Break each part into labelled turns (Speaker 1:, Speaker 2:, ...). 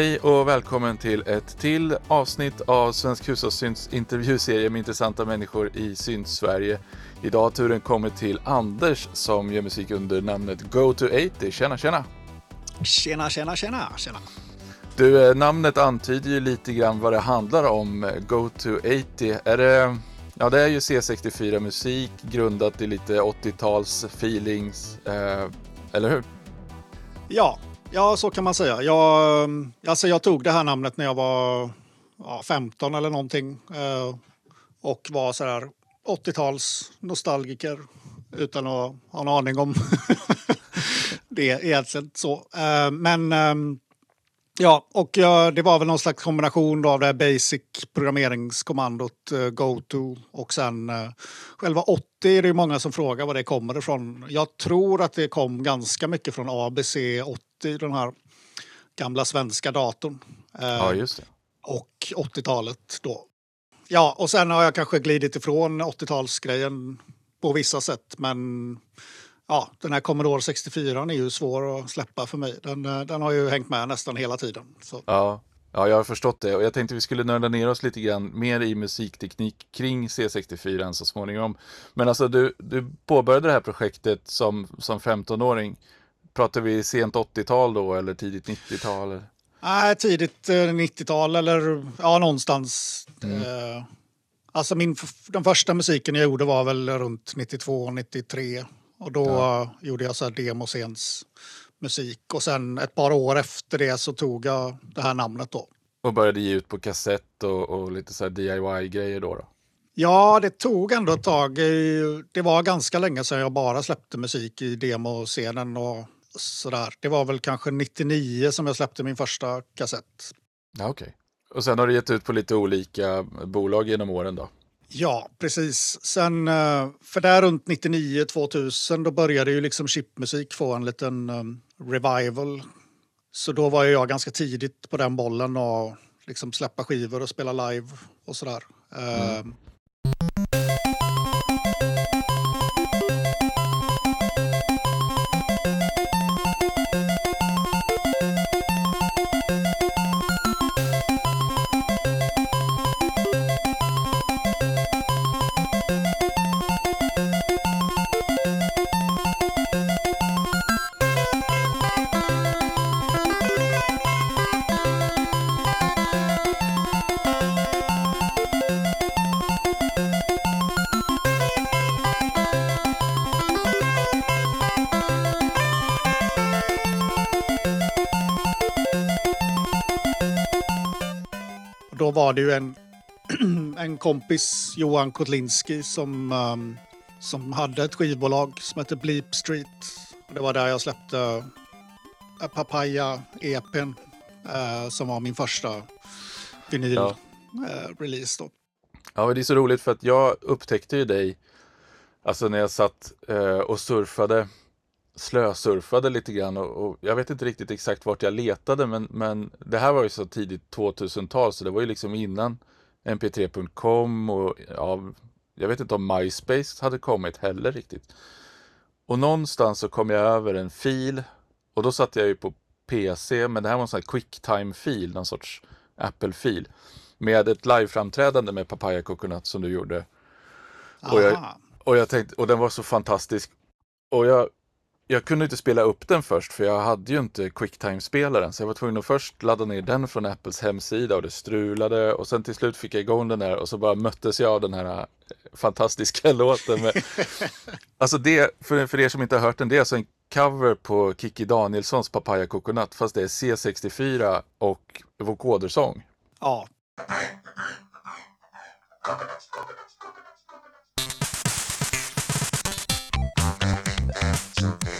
Speaker 1: Hej och välkommen till ett till avsnitt av Svensk Hushållssynts intervjuserie med intressanta människor i Synt-Sverige. Idag har turen kommit till Anders som gör musik under namnet Go to 80. Tjena, tjena!
Speaker 2: Tjena, tjena, tjena, tjena!
Speaker 1: Du, eh, namnet antyder ju lite grann vad det handlar om. eh, Go to 80. Är det, ja, det är ju C64-musik grundat i lite 80-tals feelings, eh, eller hur?
Speaker 2: Ja, ja, så kan man säga. Jag, eh, alltså jag tog det här namnet när jag var ja, 15 eller någonting eh, och var så här 80-tals nostalgiker utan att ha en aning om det egentligen så. Eh, men ja, och det var väl någon slags kombination av det här basic programmeringskommandot GoTo och sen själva 80 är det ju många som frågar var det kommer ifrån. Jag tror att det kom ganska mycket från ABC 80, den här gamla svenska datorn. Eh,
Speaker 1: Ja, just det.
Speaker 2: och 80-talet då. Ja, och sen har jag kanske glidit ifrån 80-talsgrejen på vissa sätt, men ja, den här Commodore 64 är ju svår att släppa för mig. Den, eh, den har ju hängt med nästan hela tiden. Så.
Speaker 1: Ja, ja, jag har förstått det och jag tänkte vi skulle nörda ner oss lite grann mer i musikteknik kring C64 så småningom. Men alltså du, du påbörjade det här projektet som, som 15-åring. Pratar vi sent 80-tal då eller tidigt 90-tal?
Speaker 2: Nej, tidigt eh, 90-tal eller ja, någonstans. Eh, alltså min, den första musiken jag gjorde var väl runt 92, 93. Och då
Speaker 1: Ja.
Speaker 2: eh, gjorde jag så här demoscens musik. Och sen ett par år efter det så tog jag det här namnet då.
Speaker 1: Och började ge ut på kassett och, och lite så DIY-grejer då, då.
Speaker 2: Ja, det tog ändå ett tag. Eh, Det var ganska länge sedan jag bara släppte musik i demoscenen och sådär. Det var väl kanske 99 som jag släppte min första kassett.
Speaker 1: Ja, okej. Och sen har du gett ut på lite olika bolag genom åren då?
Speaker 2: Ja, precis. Sen, eh, för där runt 99-2000 då började ju liksom chipmusik få en liten um, revival. Så då var jag ganska tidigt på den bollen och liksom släppa skivor och spela live och sådär. Eh, Och Det ju en, en kompis, Johan Kotlinski, som, ehm, som hade ett skivbolag som hette Bleep Street. Och det var där jag släppte eh, Papaya EPn, eh, som var min första
Speaker 1: Ja.
Speaker 2: vinyl-release.
Speaker 1: Ja, men det är så roligt för att jag upptäckte ju dig, alltså när jag satt eh, och surfade, slösurfade lite grann och, och jag vet inte riktigt exakt vart jag letade men, men det här var ju så tidigt 2000-tal så det var ju liksom innan mp3.com och ja, jag vet inte om MySpace hade kommit heller riktigt. Och någonstans så kom jag över en fil och då satt jag ju på PC men det här var en sån här quicktime-fil, någon sorts Apple-fil med ett liveframträdande med Papaya Coconut som du gjorde. Och jag-. Och jag tänkte, och den var så fantastisk. Och jag, jag kunde inte spela upp den först för jag hade ju inte Quicktime-spelaren så jag var tvungen att först ladda ner den från Apples hemsida och det strulade och sen till slut fick jag igång den där och så bara möttes jag av den här eh, fantastiska låten. Med... alltså det, för, för er som inte har hört den, det är alltså en cover på Kiki Danielssons Papaya Coconut fast det är C64 och vokodersång.
Speaker 2: Ja.
Speaker 1: Thank.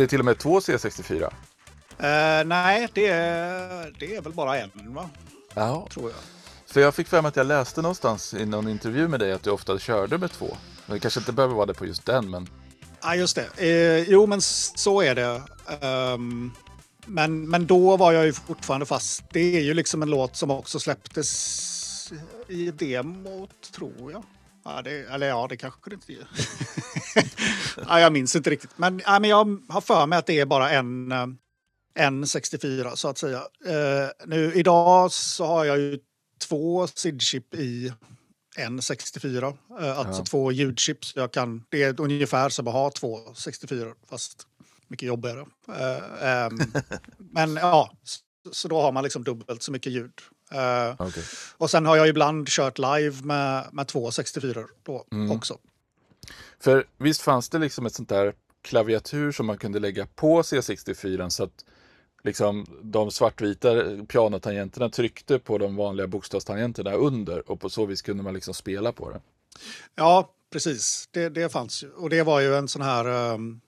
Speaker 1: det är till och med två C64?
Speaker 2: Eh, nej, det är, det är väl bara en, va?
Speaker 1: Ja.
Speaker 2: tror jag.
Speaker 1: För jag fick för mig att jag läste någonstans i någon intervju med dig att du ofta körde med två. Men det kanske inte behöver vara det på just den, men...
Speaker 2: Ja, just det. Eh, jo, men så är det. Ehm, men, men då var jag ju fortfarande fast. Det är ju liksom en låt som också släpptes i demot, tror jag. Ja, det, eller ja, det kanske det inte är. ja, jag minns inte riktigt. Men, ja, men jag har för mig att det är bara en, eh, en 64, så att säga. Eh, nu, idag så har jag ju två SID-chip i en 64. Eh, alltså
Speaker 1: Ja.
Speaker 2: två ljudchips. Jag kan, det är ungefär som att ha två 64 fast mycket jobbigare. Eh, ehm, men ja, så, så då har man liksom dubbelt så mycket ljud. Eh,
Speaker 1: Okej.
Speaker 2: och sen har jag ibland kört live med, med två 64 då
Speaker 1: Mm.
Speaker 2: också.
Speaker 1: För visst fanns det liksom ett sånt där klaviatur som man kunde lägga på C64 så att liksom de svartvita pianotangenterna tryckte på de vanliga bokstavstangenterna under och på så vis kunde man liksom spela på det.
Speaker 2: Ja, precis. Det, det fanns ju. Och det var ju en sån här, ehm,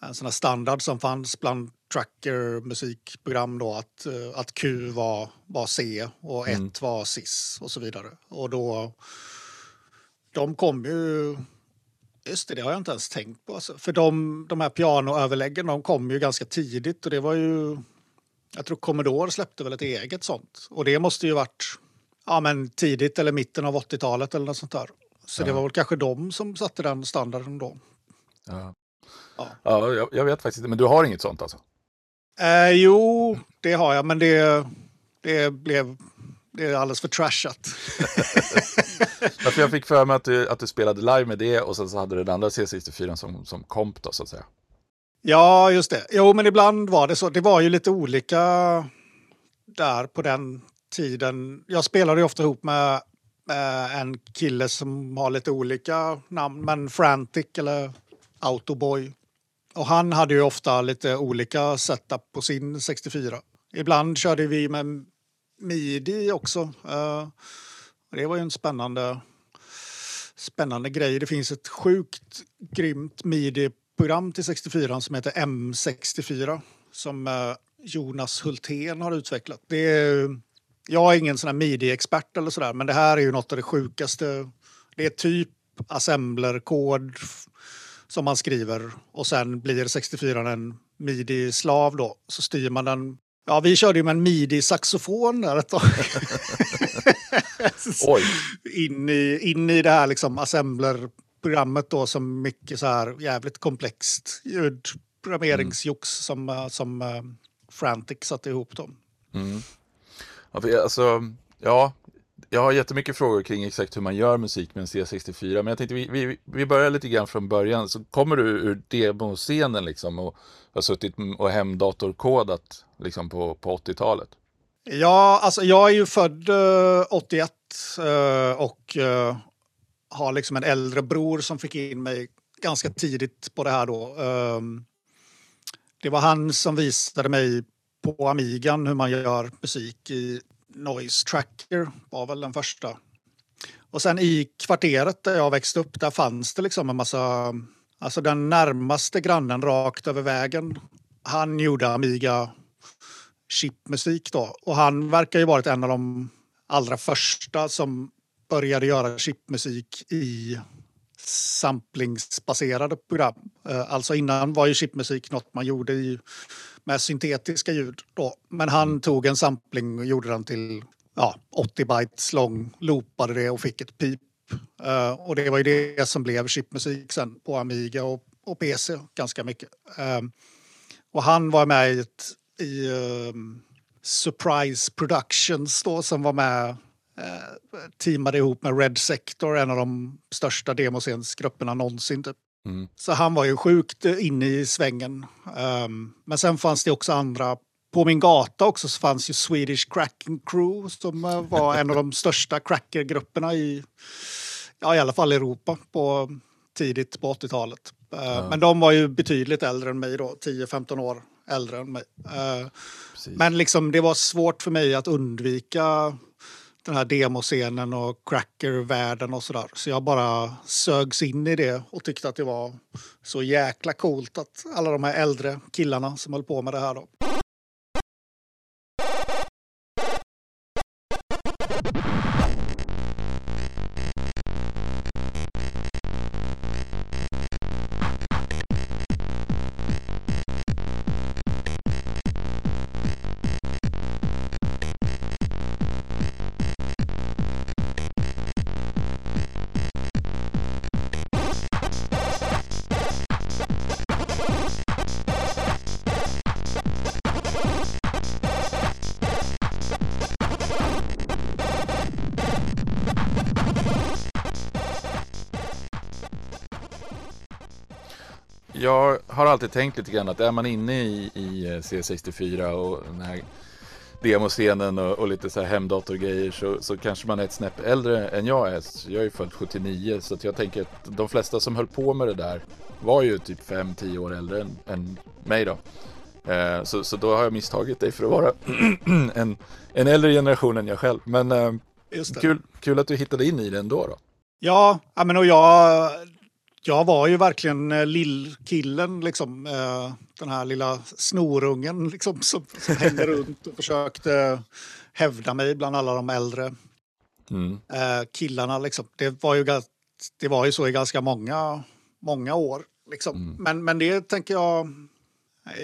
Speaker 2: en sån standard som fanns bland tracker musikprogram då att, eh, att Q var, var C och 1
Speaker 1: Mm.
Speaker 2: var cis och så vidare. Och då, de kom ju, just det, det har jag inte ens tänkt på. Alltså. För de, de här pianoöverläggen, de kom ju ganska tidigt och det var ju, jag tror Commodore släppte väl ett eget sånt. Och det måste ju varit ja, men tidigt eller mitten av 80-talet eller något sånt där. Så det
Speaker 1: Ja.
Speaker 2: var väl kanske de som satte den standarden då.
Speaker 1: Ja,
Speaker 2: Ja.
Speaker 1: ja jag, jag vet faktiskt inte, men du har inget sånt alltså?
Speaker 2: Eh, jo, det har jag, men det, det blev det är alldeles för trashat.
Speaker 1: För jag fick för mig att du, att du spelade live med det och sen så hade du den andra C64 som, som komp då så att säga.
Speaker 2: Ja, just det. Jo, men ibland var det så. Det var ju lite olika där på den tiden. Jag spelade ju ofta ihop med eh, en kille som har lite olika namn, men Frantic eller Autoboy. Och han hade ju ofta lite olika setup på sin 64. Ibland körde vi med midi också. Eh, det var ju en spännande, spännande grej. Det finns ett sjukt grymt midi-program till 64 som heter M64 som eh, Jonas Hultén har utvecklat. Det är, jag är ingen sån här midi-expert eller sådär, men det här är ju något av det sjukaste. Det är typ assemblerkod som man skriver och sen blir 64 en midi-slav då. Så styr man den. Ja, vi körde ju med en midi-saxofon där ett tag.
Speaker 1: Oj,
Speaker 2: in i, in i det här liksom assembler-programmet då som mycket så här jävligt komplext ljudprogrammeringsjox som, eh, som eh, Frantic satte ihop dem.
Speaker 1: Mm. Ja, för jag, alltså, ja, jag har jättemycket frågor kring exakt hur man gör musik med en C64, men jag tänkte vi, vi, vi börjar lite grann från början. Så kommer du ur demoscenen liksom och har suttit och hemdatorkodat liksom på, på 80-talet?
Speaker 2: Ja, alltså jag är ju född eh, 81 eh, och eh, har liksom en äldre bror som fick in mig ganska tidigt på det här då. Ehm, det var han som visade mig på Amigan hur man gör musik i Noise Tracker var väl den första. Och sen i kvarteret där jag växte upp, där fanns det liksom en massa... Alltså den närmaste grannen rakt över vägen, han gjorde Amiga chipmusik då. Och han verkar ju varit en av de allra första som började göra chipmusik i samplingsbaserade program. Eh, alltså innan var ju chipmusik något man gjorde i, med syntetiska ljud. Då. Men han tog en sampling och gjorde den till ja, 80 bytes lång, loopade det och fick ett pip. Eh, och det var ju det som blev chipmusik sen på Amiga och, och PC ganska mycket. Eh, och han var med i, ett, i ehm, Surprise Productions då som var med eh, teamade ihop med Red Sector, en av de största demoscensgrupperna någonsin. Typ.
Speaker 1: Mm.
Speaker 2: Så han var ju sjukt inne i svängen. Ehm, men sen fanns det också andra. På min gata också så fanns ju Swedish Cracking Crew som eh, var en av de största crackergrupperna i, ja, i alla fall Europa på tidigt på 80-talet. Eh, Men de var ju betydligt äldre än mig då, 10-15 år äldre än mig.
Speaker 1: Precis.
Speaker 2: men liksom, det var svårt för mig att undvika den här demoscenen och crackervärlden och sådär. Så jag bara sögs in i det och tyckte att det var så jäkla coolt att alla de här äldre killarna som höll på med det här då.
Speaker 1: Har alltid tänkt lite grann att är man inne i, i eh, C64 och den här demoscenen och, och lite så här hemdatorgrejer så, så kanske man är ett snäpp äldre än jag är. Jag är född 79 så jag tänker att de flesta som höll på med det där var ju typ 5-10 år äldre än, än mig då. Eh, så, så då har jag misstagit dig för att vara en, en äldre generation än jag själv. Men eh, kul, kul att du hittade in i det ändå då.
Speaker 2: Ja, men och jag, jag var ju verkligen eh, lillkillen, liksom. Eh, den här lilla snorungen liksom, som, som hängde runt och försökte hävda mig bland alla de äldre
Speaker 1: Mm.
Speaker 2: eh, killarna. Liksom. Det, var ju, det var ju så i ganska många, många år. Liksom.
Speaker 1: Mm.
Speaker 2: Men, men det tänker jag...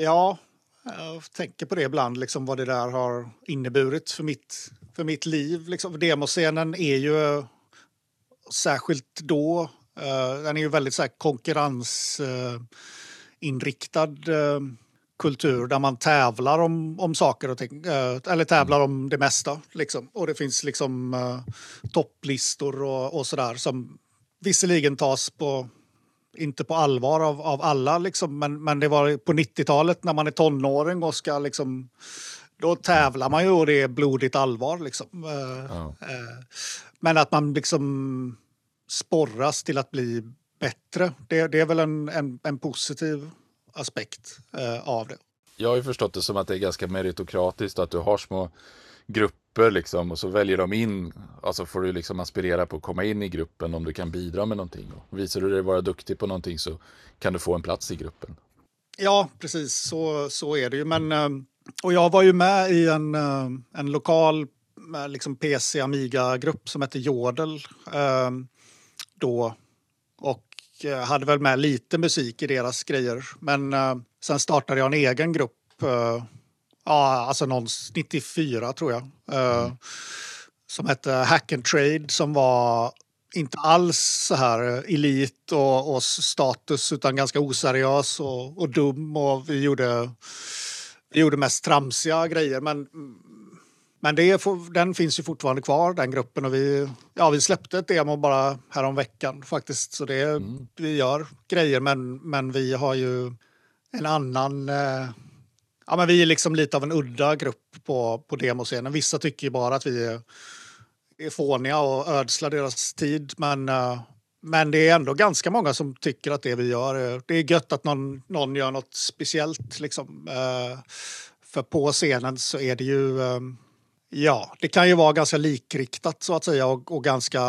Speaker 2: Ja, jag tänker på det ibland, liksom, vad det där har inneburit för mitt, för mitt liv. Liksom. Demoscenen är ju särskilt då, eh, den är ju väldigt så här, konkurrensinriktad eh, kultur där man tävlar om, om saker och ting, eh, eller tävlar om det mesta. Liksom. Och det finns liksom topplistor och, och sådär som visserligen tas på inte på allvar av, av alla, liksom, men, men det var på 90-talet när man är tonåring och ska liksom... Då tävlar man ju och det är blodigt allvar. Liksom. Eh, men att man liksom sporras till att bli bättre, det, det är väl en, en, en positiv aspekt eh, av det.
Speaker 1: Jag har ju förstått det som att det är ganska meritokratiskt att du har små grupper liksom och så väljer de in, alltså får du liksom aspirera på att komma in i gruppen om du kan bidra med någonting. Och visar du dig vara duktig på någonting så kan du få en plats i gruppen.
Speaker 2: Ja, precis så, så är det ju. Men, eh, och jag var ju med i en, eh, en lokal eh, liksom PC Amiga-grupp som hette Jodel då. Och eh, hade väl med lite musik i deras grejer. Men eh, sen startade jag en egen grupp. eh, Ja, alltså någon 94 tror jag. eh, Som hette Hack and Trade som var inte alls så här elit och, och status utan ganska oseriös och, och dum och vi gjorde, vi gjorde mest tramsiga grejer. Men, men det den finns ju fortfarande kvar den gruppen och vi, ja, vi släppte ett demo bara härom veckan faktiskt. Så det, vi gör grejer men, men vi har ju en annan eh, Ja, men vi är liksom lite av en udda grupp på, på demoscenen. Vissa tycker ju bara att vi är, är fåniga och ödslar deras tid. Men, eh, men det är ändå ganska många som tycker att det vi gör är, det är gött att någon, någon gör något speciellt. Liksom. Eh, för på scenen så är det ju... Ja, det kan ju vara ganska likriktat så att säga och, och ganska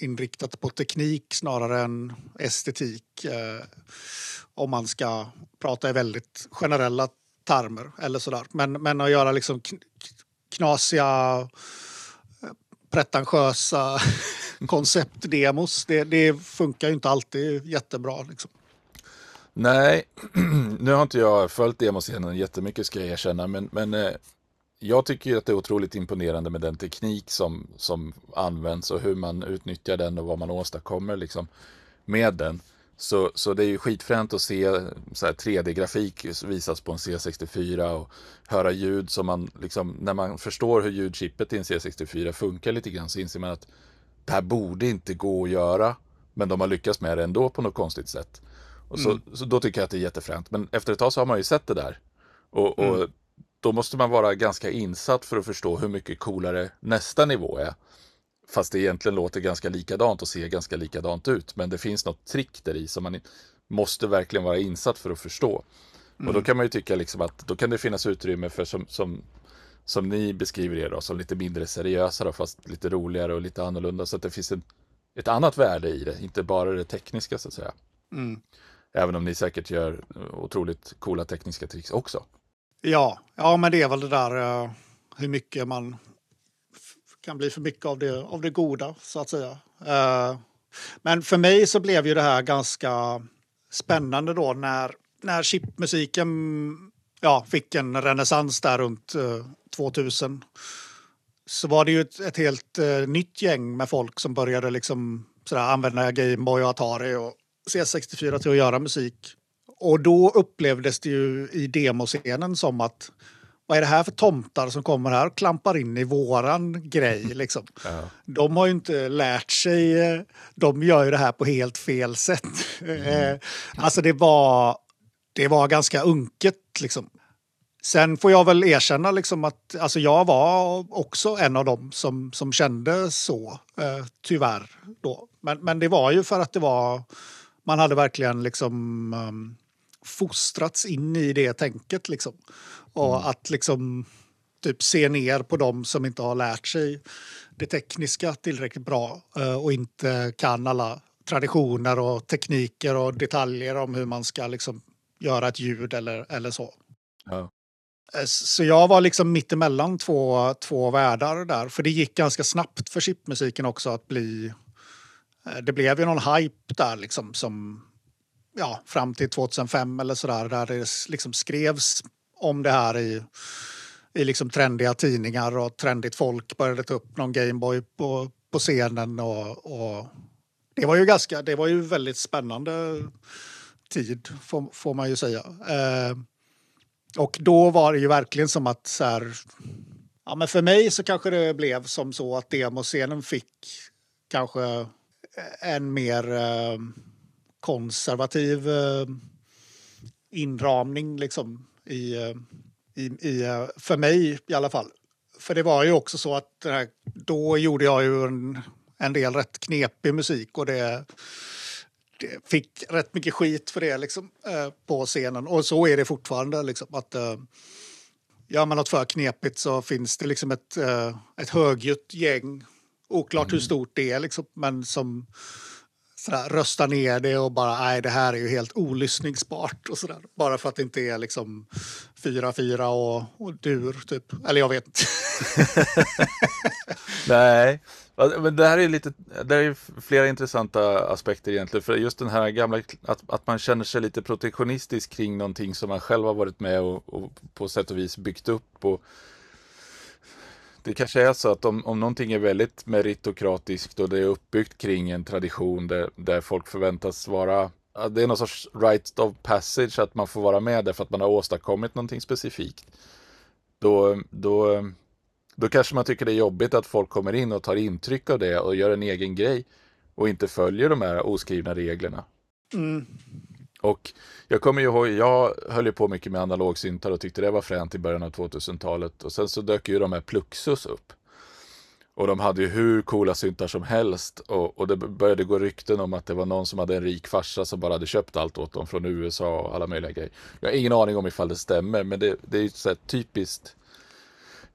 Speaker 2: inriktat på teknik snarare än estetik. Eh, om man ska prata i väldigt generella termer eller sådär. Men, men att göra liksom knasiga, eh, pretentiösa konceptdemos, det, det funkar ju inte alltid jättebra. Liksom.
Speaker 1: Nej, nu har inte jag följt demoscenen jättemycket ska jag erkänna, men, men eh, jag tycker ju att det är otroligt imponerande med den teknik som, som används och hur man utnyttjar den och vad man åstadkommer liksom med den. Så, så det är ju skitfränt att se så här 3D-grafik visas på en C64 och höra ljud som man liksom, när man förstår hur ljudchippet i en C64 funkar lite grann så inser man att det här borde inte gå att göra, men de har lyckats med det ändå på något konstigt sätt. Och så, så då tycker jag att det är jättefränt. Men efter ett tag så har man ju sett det där. Och, och då måste man vara ganska insatt för att förstå hur mycket coolare nästa nivå är. Fast det egentligen låter ganska likadant och ser ganska likadant ut. Men det finns något trick där i som man måste verkligen vara insatt för att förstå. Och då kan man ju tycka liksom att då kan det finnas utrymme för som, som som ni beskriver er då, som lite mindre seriösa då, fast lite roligare och lite annorlunda. Så att det finns en, ett annat värde i det, inte bara det tekniska så att säga.
Speaker 2: Mm.
Speaker 1: Även om ni säkert gör otroligt coola tekniska tricks också.
Speaker 2: Ja, ja, men det är väl det där uh, hur mycket man kan bli för mycket av det, av det goda så att säga. Uh, men för mig så blev ju det här ganska spännande då när, när chipmusiken ja, fick en renässans där runt eh, uh, 2000. Så var det ju ett, ett helt uh, nytt gäng med folk som började liksom sådär, använda Gameboy och Atari och C64 till att göra musik. Och då upplevdes det ju i demoscenen som att vad är det här för tomtar som kommer här och klampar in i våran grej? Liksom.
Speaker 1: Ja.
Speaker 2: De har ju inte lärt sig, de gör ju det här på helt fel sätt. Mm. alltså det var, det var ganska unket liksom. Sen får jag väl erkänna liksom att alltså jag var också en av dem som, som kände så, eh, tyvärr. Då. Men, men det var ju för att det var, man hade verkligen liksom um, fostrats in i det tänket. Liksom. Och mm. att liksom typ se ner på dem som inte har lärt sig det tekniska tillräckligt bra uh, och inte kan alla traditioner och tekniker och detaljer om hur man ska liksom göra ett ljud eller, eller så.
Speaker 1: Ja.
Speaker 2: Eh, så jag var liksom mittemellan två, två världar där. För det gick ganska snabbt för chipmusiken också att bli... Eh, det blev ju någon hype där liksom som... Ja, fram till 2005 eller sådär. Där det liksom skrevs om det här i, i liksom trendiga tidningar och trendigt folk började ta upp någon Gameboy på, på scenen. Och, och det var ju ganska... Det var ju väldigt spännande tid, får, får man ju säga. Eh, och då var det ju verkligen som att så här, ja men för mig så kanske det blev som så att demoscenen fick kanske en mer eh, konservativ eh, inramning liksom i, eh, i, i, eh, för mig i alla fall. För det var ju också så att här, då gjorde jag ju en, en del rätt knepig musik och det fick rätt mycket skit för det liksom, eh, på scenen. Och så är det fortfarande. Liksom, att, eh, gör man något för knepigt så finns det liksom ett, eh, ett högljutt gäng. Oklart mm. hur stort det är, liksom, men som sådär, röstar ner det och bara nej, det här är ju helt olyssningsbart. Och sådär. Bara för att det inte är liksom 4-4 och, och dur, typ. Eller jag vet inte.
Speaker 1: nej, men det här är lite, det är flera intressanta aspekter egentligen. För just den här gamla, att, att man känner sig lite protektionistisk kring någonting som man själv har varit med och, och på sätt och vis byggt upp. Och det kanske är så att om, om någonting är väldigt meritokratiskt och det är uppbyggt kring en tradition där, där folk förväntas vara det är någon sorts right of passage att man får vara med därför att man har åstadkommit någonting specifikt. Då, då då kanske man tycker det är jobbigt att folk kommer in och tar intryck av det och gör en egen grej och inte följer de här oskrivna reglerna.
Speaker 2: Mm.
Speaker 1: Och jag kommer ju ihåg, jag höll ju på mycket med analogsyntar och tyckte det var fränt i början av 2000-talet och sen så dök ju de här Pluxus upp. Och de hade ju hur coola syntar som helst och, och det började gå rykten om att det var någon som hade en rik farsa som bara hade köpt allt åt dem från USA och alla möjliga grejer. Jag har ingen aning om ifall det stämmer men det, det är ju så här typiskt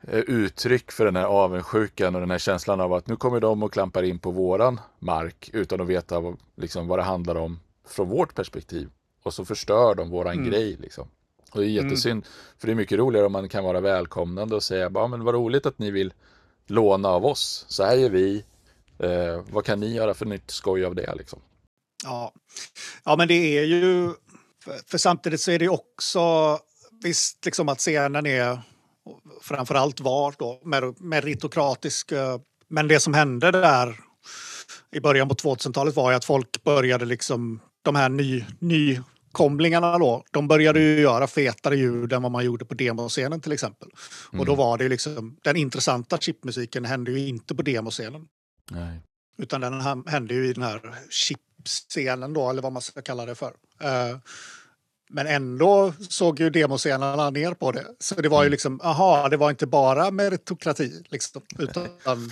Speaker 1: eh, uttryck för den här avundsjukan och den här känslan av att nu kommer de och klampar in på våran mark utan att veta liksom, vad det handlar om från vårt perspektiv. Och så förstör de våran mm. grej. Liksom. Och det är mm. jättesynd, mm. för det är mycket roligare om man kan vara välkomnande och säga, ja men vad roligt att ni vill låna av oss. Så här är vi. Eh, vad kan ni göra för nytt skoj av det? Liksom?
Speaker 2: Ja. ja, men det är ju, för, för samtidigt så är det också, visst liksom att scenen är framförallt var då meritokratisk. Eh, men det som hände där i början på 2000-talet var ju att folk började liksom, de här ny, nykomlingarna då, de började ju göra fetare ljud än vad man gjorde på demoscenen till exempel. Mm. Och då mm. var det liksom, den intressanta chipmusiken hände ju inte på demoscenen.
Speaker 1: Nej.
Speaker 2: Utan den hände ju i den här chipscenen då, eller vad man ska kalla det för. Uh, men ändå såg ju demoscenerna ner på det. Så det var ju mm. liksom, aha, det var inte bara meritokrati, liksom, utan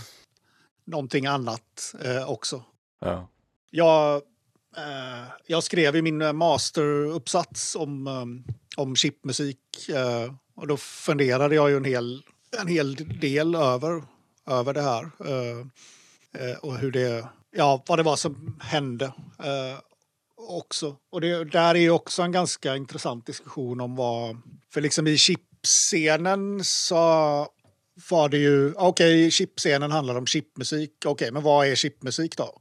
Speaker 2: någonting annat eh, också.
Speaker 1: Ja.
Speaker 2: Jag, Eh, jag skrev ju min eh, masteruppsats om, um, om chipmusik. Och då funderade jag ju en hel, en hel del över, över det här. Och hur det, ja, vad det var som hände också. Och det, där är ju också en ganska intressant diskussion om vad, för liksom i chipscenen så var det ju, okej, okay, chipscenen handlar om chipmusik, okej, okay, men vad är chipmusik då?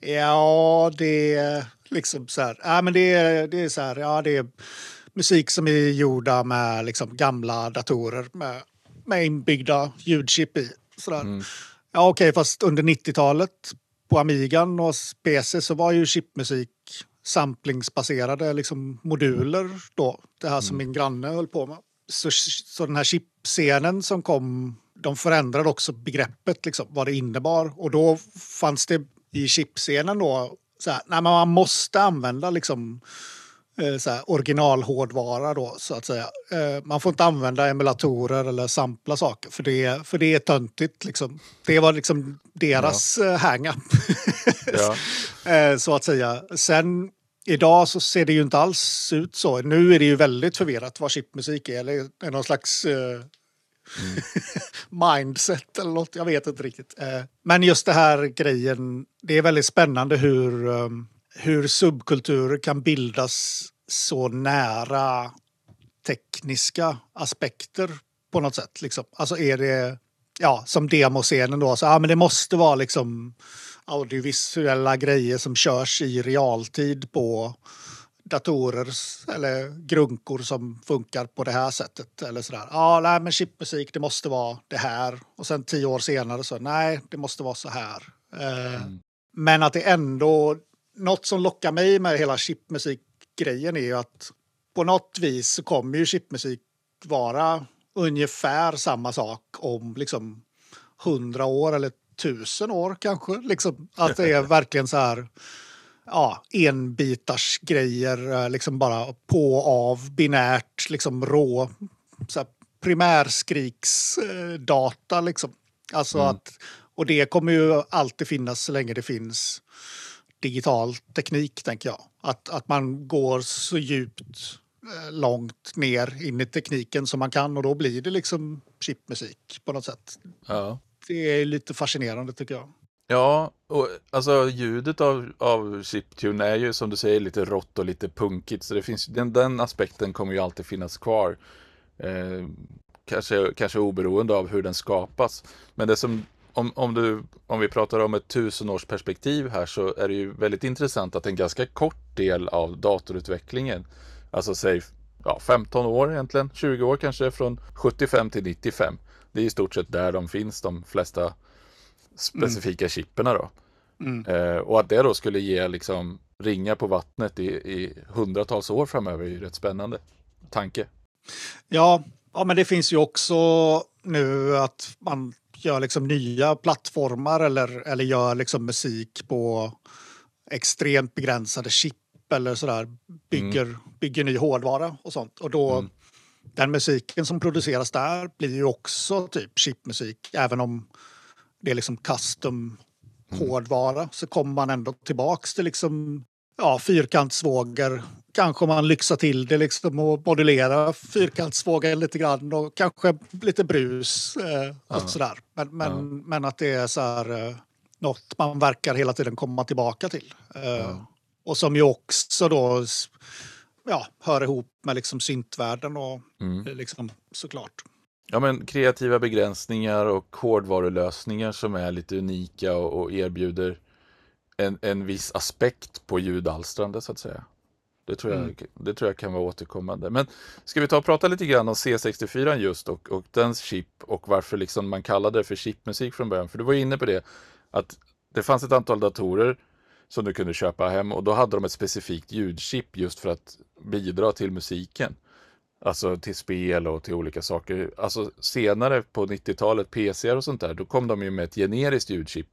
Speaker 2: Ja, det är liksom så här, ja men det är, det är så här, ja det är musik som är gjorda med liksom gamla datorer med, med inbyggda ljudchip i. Sådär. Mm. Ja okej, okay, fast under 90-talet på Amigan och PC så var ju chipmusik samplingsbaserade liksom moduler då. Det här som mm. min granne höll på med. Så, så den här chipscenen som kom, de förändrade också begreppet, liksom, vad det innebar. Och då fanns det i chipscenen då, så här, nej, man måste använda liksom Eh, så här, originalhårdvara då så att säga. Eh, man får inte använda emulatorer eller sampla saker för det, för det är töntigt. Liksom. Det var liksom deras ja. Eh, hang-up. ja. så att säga. Sen idag så ser det ju inte alls ut så. Nu är det ju väldigt förvirrat vad chipmusik är. Eller är någon slags mm. mindset eller något. Jag vet inte riktigt. Eh, men just det här grejen. Det är väldigt spännande hur ehm, hur subkulturer kan bildas så nära tekniska aspekter på något sätt. Liksom. Alltså är det, ja, som demoscenen då, så ja, men det måste vara liksom audiovisuella grejer som körs i realtid på datorer eller grunkor som funkar på det här sättet. Eller sådär. Ja, nej, men chipmusik, det måste vara det här. Och sen tio år senare så, nej, det måste vara så här. Eh, mm. Men att det ändå, något som lockar mig med hela chipmusikgrejen är ju att på något vis så kommer ju chipmusik vara ungefär samma sak om liksom hundra år eller tusen år kanske. Liksom, att det är verkligen så här ja, enbitars grejer, eh, liksom bara på av, binärt, liksom rå, så här primärskriksdata liksom. Alltså mm. att, och det kommer ju alltid finnas så länge det finns digital teknik, tänker jag. Att, att man går så djupt eh, långt ner in i tekniken som man kan och då blir det liksom chipmusik på något sätt. Ja. Det är lite fascinerande tycker jag.
Speaker 1: Ja, och alltså ljudet av, av chiptune är ju som du säger lite rått och lite punkigt så det finns, den, den aspekten kommer ju alltid finnas kvar. Eh, kanske, kanske oberoende av hur den skapas. Men det som om, om, du, om vi pratar om ett tusenårsperspektiv här så är det ju väldigt intressant att en ganska kort del av datorutvecklingen, alltså säg ja, 15 år egentligen, 20 år kanske, från 75 till 95. Det är i stort sett där de finns, de flesta specifika mm. chipperna då. Mm. Eh, och att det då skulle ge liksom ringa på vattnet i, i hundratals år framöver är ju rätt spännande tanke.
Speaker 2: Ja, ja, men det finns ju också nu att man gör liksom nya plattformar eller, eller gör liksom musik på extremt begränsade chip eller sådär. Bygger, mm. bygger ny hårdvara och sånt. Och då, mm. den musiken som produceras där blir ju också typ chipmusik. Även om det är liksom custom mm. hårdvara så kommer man ändå tillbaks till liksom ja, fyrkantsvågor kanske man lyxar till det liksom och modulerar fyrkantsvågen lite grann och kanske lite brus eh, och ja. sådär. Men, men, ja. men att det är så här eh, något man verkar hela tiden komma tillbaka till. Eh, ja. Och som ju också då ja, hör ihop med liksom syntvärlden och mm. Liksom såklart.
Speaker 1: Ja men kreativa begränsningar och hårdvarulösningar som är lite unika och, och erbjuder en, en viss aspekt på ljudalstrande så att säga. Det tror, jag, mm. det tror jag kan vara återkommande. Men ska vi ta och prata lite grann om C64 just och, och dens chip och varför liksom man kallade det för chipmusik från början. För du var inne på det att det fanns ett antal datorer som du kunde köpa hem och då hade de ett specifikt ljudchip just för att bidra till musiken. Alltså till spel och till olika saker. Alltså senare på 90-talet, PC och sånt där, då kom de ju med ett generiskt ljudchip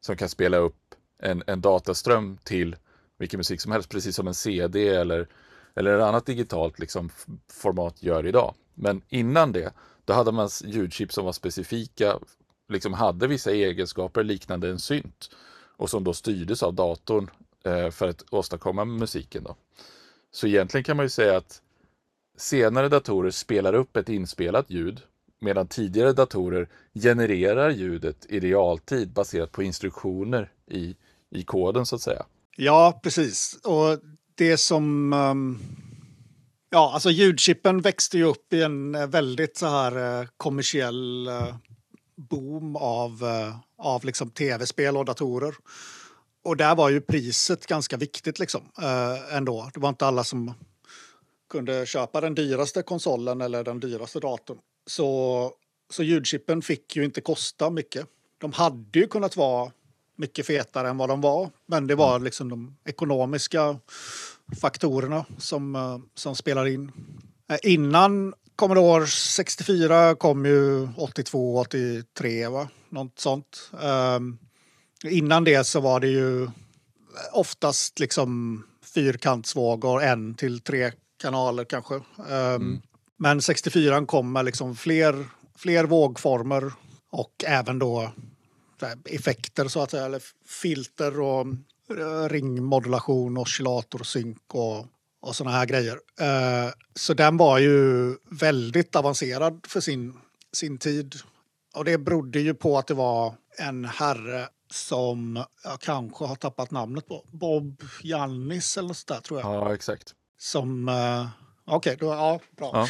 Speaker 1: som kan spela upp en, en dataström till vilken musik som helst, precis som en CD eller, eller ett annat digitalt liksom, format gör idag. Men innan det, då hade man ljudchip som var specifika, liksom hade vissa egenskaper liknande en synt och som då styrdes av datorn eh, för att åstadkomma musiken. Då. Så egentligen kan man ju säga att senare datorer spelar upp ett inspelat ljud Medan tidigare datorer genererar ljudet i realtid baserat på instruktioner i, i koden så att säga.
Speaker 2: Ja, precis. Och det som... Um, ja, alltså ljudchippen växte ju upp i en eh, väldigt så här uh, kommersiell uh, boom av, uh, av liksom tv-spel och datorer. Och där var ju priset ganska viktigt liksom ändå. Det var inte alla som kunde köpa den dyraste konsolen eller den dyraste datorn. Så, så ljudchippen fick ju inte kosta mycket. De hade ju kunnat vara mycket fetare än vad de var. Men det var liksom de ekonomiska faktorerna som, eh, som spelar in. Eh, innan Commodore 64 kom ju 82, 83, va? något sånt. Um, innan det så var det ju oftast liksom fyrkantsvågor, en till tre kanaler kanske. Um, mm. Men 64 kom med liksom fler, fler vågformer och även då effekter så att säga, eller filter och eh, ringmodulation, oscillator, synk och, och såna här grejer. Uh, så den var ju väldigt avancerad för sin, sin tid. Och det berodde ju på att det var en herre som jag kanske har tappat namnet på. Bob Jannis eller något där tror jag.
Speaker 1: Ja, exakt.
Speaker 2: Som uh, Okej, okay, ja, bra. Ja.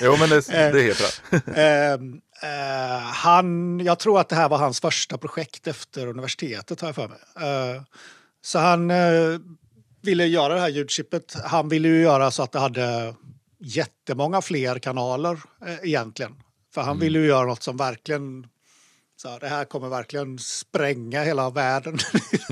Speaker 1: Jo, men det, det heter
Speaker 2: det. Ehm, eh, han, jag tror att det här var hans första projekt efter universitetet, har jag för mig. Eh, så han eh, ville göra det här ljudchippet. Han ville ju göra så att det hade jättemånga fler kanaler eh, egentligen. För han mm. ville ju göra något som verkligen så det här kommer verkligen spränga hela världen.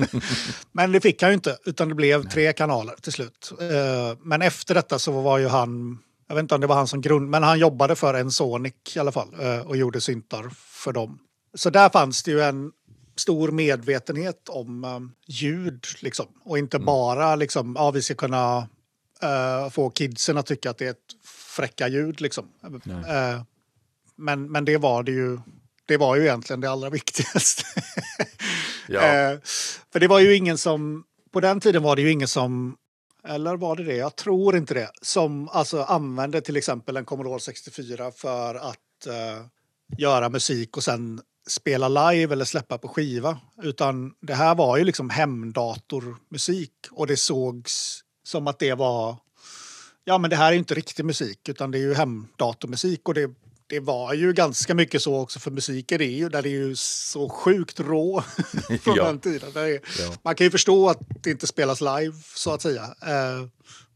Speaker 2: Men det fick han ju inte, utan det blev tre kanaler till slut. Eh, men efter detta så var ju han, jag vet inte om det var han som grund, men han jobbade för en Sonic i alla fall eh, och gjorde syntar för dem. Så där fanns det ju en stor medvetenhet om um, ljud liksom. Och inte mm. bara liksom, ja vi ska kunna uh, få kidsen att tycka att det är ett fräcka ljud liksom. Uh, men, men det var det ju det var ju egentligen det allra viktigaste. ja. eh, för det var ju ingen som, på den tiden var det ju ingen som, eller var det det? Jag tror inte det, som alltså använde till exempel en Commodore 64 för att eh, göra musik och sen spela live eller släppa på skiva. Utan det här var ju liksom hemdatormusik och det sågs som att det var Ja, men det här är inte riktig musik utan det är ju hemdatormusik och det det var ju ganska mycket så också för musiken är ju, där det är ju så sjukt rå från ja. den tiden. Är, ja. Man kan ju förstå att det inte spelas live så att säga. Eh,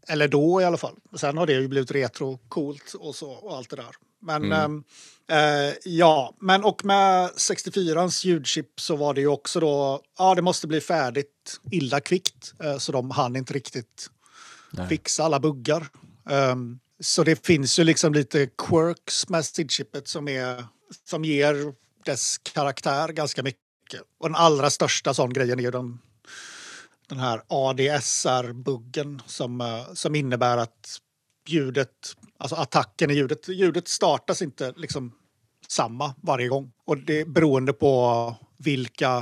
Speaker 2: eller då i alla fall. Sen har det ju blivit retro, coolt och så och allt det där. Men mm. eh, ja, men och med 64ans ljudchip så var det ju också då, ja det måste bli färdigt illa kvickt. Eh, så de hann inte riktigt Nej. fixa alla buggar. Um, så det finns ju liksom lite quirks med SID-chippet som, som ger dess karaktär ganska mycket. Och den allra största sån grejen är den, den här ADSR-buggen som, eh, som innebär att ljudet, alltså attacken i ljudet, ljudet startas inte liksom samma varje gång. Och det är beroende på vilka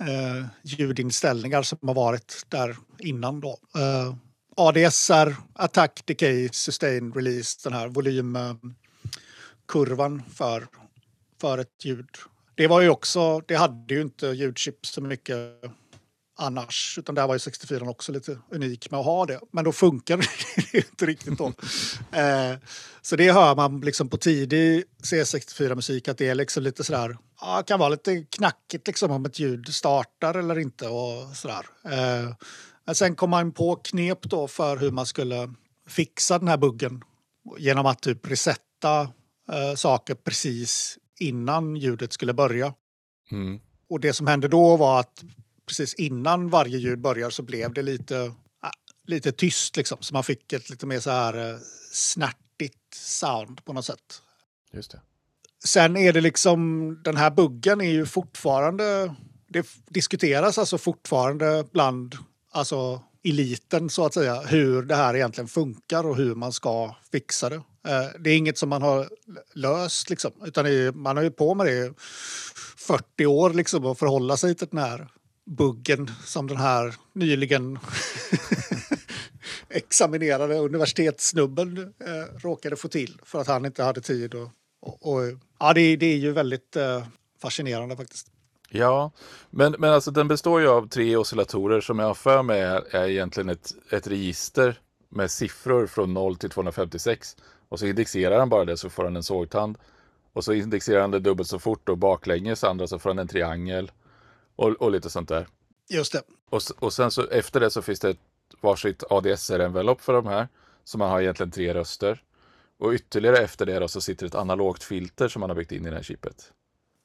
Speaker 2: eh, ljudinställningar som har varit där innan då. Eh, ADSR, Attack, Decay, Sustain, Release, den här volymkurvan för, för ett ljud. Det var ju också, det hade ju inte ljudchip så mycket annars, utan där var ju 64 också lite unik med att ha det. Men då funkar det inte riktigt då. Eh, så det hör man liksom på tidig C64-musik att det är liksom lite sådär, ja, kan vara lite knackigt liksom om ett ljud startar eller inte och sådär. Eh, men sen kom man på knep då för hur man skulle fixa den här buggen genom att typ resetta eh, saker precis innan ljudet skulle börja. Mm. Och det som hände då var att precis innan varje ljud börjar så blev det lite, äh, lite tyst liksom. Så man fick ett lite mer så här eh, snärtigt sound på något sätt.
Speaker 1: Just det.
Speaker 2: Sen är det liksom, den här buggen är ju fortfarande, det diskuteras alltså fortfarande bland alltså eliten så att säga, hur det här egentligen funkar och hur man ska fixa det. Eh, det är inget som man har löst liksom, utan man har ju på med det i 40 år liksom att förhålla sig till den här buggen som den här nyligen examinerade universitetssnubben eh, råkade få till för att han inte hade tid Och, och, och, ja, det, det är ju väldigt eh, fascinerande faktiskt.
Speaker 1: Ja, men, men alltså den består ju av tre oscillatorer som jag har för mig är, är egentligen ett, ett register med siffror från 0 till 256. Och så indexerar han bara det så får han en sågtand. Och så indexerar han det dubbelt så fort och baklänges andra så får han en triangel. Och, och lite sånt där.
Speaker 2: Just det.
Speaker 1: Och, och sen så efter det så finns det ett varsitt ADSR-envelope för de här. Så man har egentligen tre röster. Och ytterligare efter det då så sitter ett analogt filter som man har byggt in i det här chippet.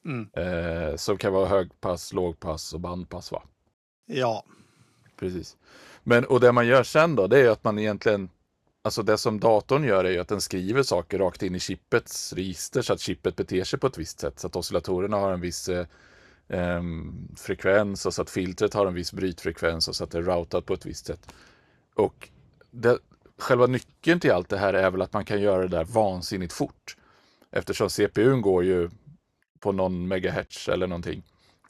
Speaker 2: Mm.
Speaker 1: Eh, som kan vara högpass, lågpass och bandpass va?
Speaker 2: Ja.
Speaker 1: Precis. Men och det man gör sen då, det är att man egentligen Alltså det som datorn gör är ju att den skriver saker rakt in i chippets register så att chippet beter sig på ett visst sätt. Så att oscillatorerna har en viss eh, eh, frekvens och så att filtret har en viss brytfrekvens och så att det är routat på ett visst sätt. Och det, själva nyckeln till allt det här är väl att man kan göra det där vansinnigt fort. Eftersom CPUn går ju på någon megahertz eller någonting.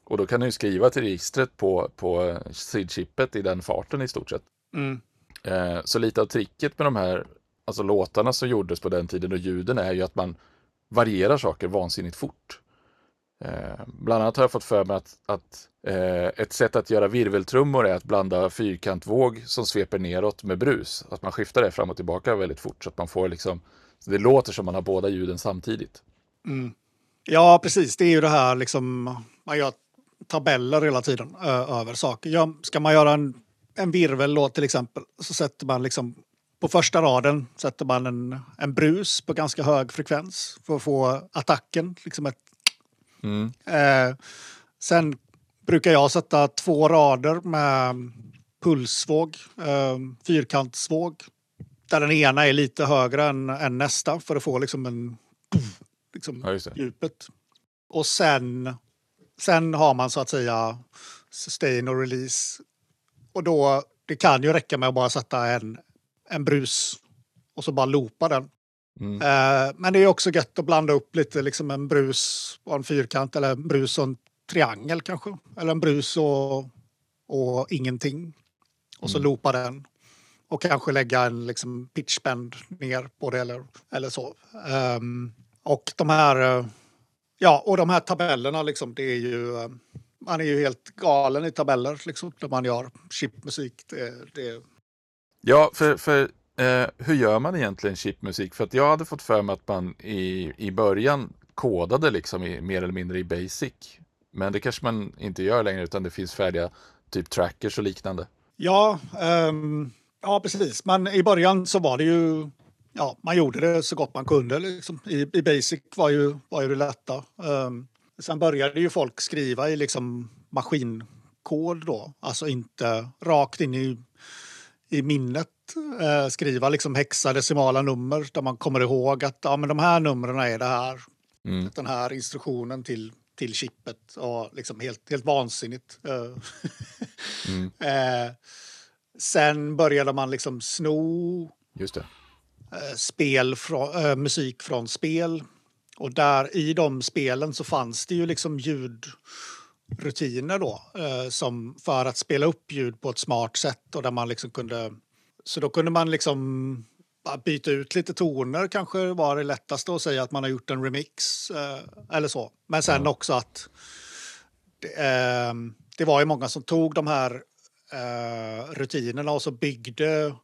Speaker 1: Och då kan du skriva till registret på, på SID-chippet i den farten i stort sett.
Speaker 2: Mm.
Speaker 1: Eh, så lite av tricket med de här alltså låtarna som gjordes på den tiden och ljuden är ju att man varierar saker vansinnigt fort. Eh, bland annat har jag fått för mig att, att eh, ett sätt att göra virveltrummor är att blanda fyrkantvåg som sveper neråt med brus. Att man skiftar det fram och tillbaka väldigt fort så att man får liksom, det låter som man har båda ljuden samtidigt.
Speaker 2: Mm. Ja, precis. Det är ju det här liksom, man gör tabeller hela tiden ö, över saker. Ja, ska man göra en, en virvellåt till exempel så sätter man liksom på första raden sätter man en, en brus på ganska hög frekvens för att få attacken. Liksom ett,
Speaker 1: Mm.
Speaker 2: eh, sen brukar jag sätta två rader med pulsvåg, eh, fyrkantsvåg. Där den ena är lite högre än, än nästa för att få liksom en liksom,
Speaker 1: Ja,
Speaker 2: djupet. Och sen, sen har man så att säga sustain och release. Och då, det kan ju räcka med att bara sätta en, en brus och så bara loopa den.
Speaker 1: Mm.
Speaker 2: Eh, men det är också gött att blanda upp lite, liksom en brus och en fyrkant eller en brus och en triangel kanske. Eller en brus och, och ingenting. Och så
Speaker 1: Mm.
Speaker 2: loopa den. Och kanske lägga en liksom, pitchbend ner på det eller, eller så. Ehm, och de här eh, Ja, och de här tabellerna liksom, det är ju... eh, Man är ju helt galen i tabeller liksom, när man gör chipmusik. Det, det,
Speaker 1: Ja, för, för eh, hur gör man egentligen chipmusik? För att jag hade fått för mig att man i, i början kodade liksom i, mer eller mindre i basic. Men det kanske man inte gör längre utan det finns färdiga typ trackers och liknande.
Speaker 2: ja, ehm, ja, precis. Men i början så var det ju... Ja, man gjorde det så gott man kunde. Liksom. I, I basic var ju, var ju det lätta. Um, sen började ju folk skriva i liksom maskinkod då. Alltså inte rakt in i, i minnet. Eh, skriva liksom hexadecimala nummer där man kommer ihåg att ja, men de här numren är det här.
Speaker 1: Mm.
Speaker 2: Den här instruktionen till, till chippet. Och liksom helt, helt vansinnigt. Eh,
Speaker 1: Mm.
Speaker 2: eh, sen började man liksom sno
Speaker 1: Just det.
Speaker 2: Eh, spel från, eh, musik från spel. Och där i de spelen så fanns det ju liksom ljudrutiner då. Eh, som för att spela upp ljud på ett smart sätt och där man liksom kunde... Så då kunde man liksom byta ut lite toner kanske var det lättaste att säga att man har gjort en remix eller så. Men sen också att det, det var ju många som tog de här rutinerna och så byggde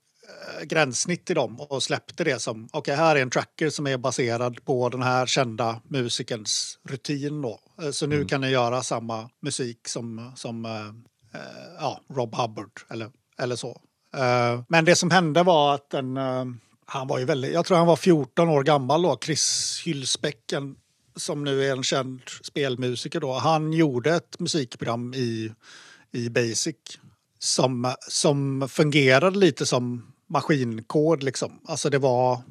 Speaker 2: gränssnitt i dem och släppte det som okej, här är en tracker som är baserad på den här kända musikerns rutin då. Eh, Så nu
Speaker 1: Mm.
Speaker 2: kan ni göra samma musik som, som eh, eh, ja, Rob Hubbard eller, eller så. Eh, Men det som hände var att den, eh, han var ju väldigt, jag tror han var 14 år gammal då, Chris Hylsbeck, en, som nu är en känd spelmusiker då. Han gjorde ett musikprogram i, i Basic som, som fungerade lite som maskinkod liksom. Alltså det var...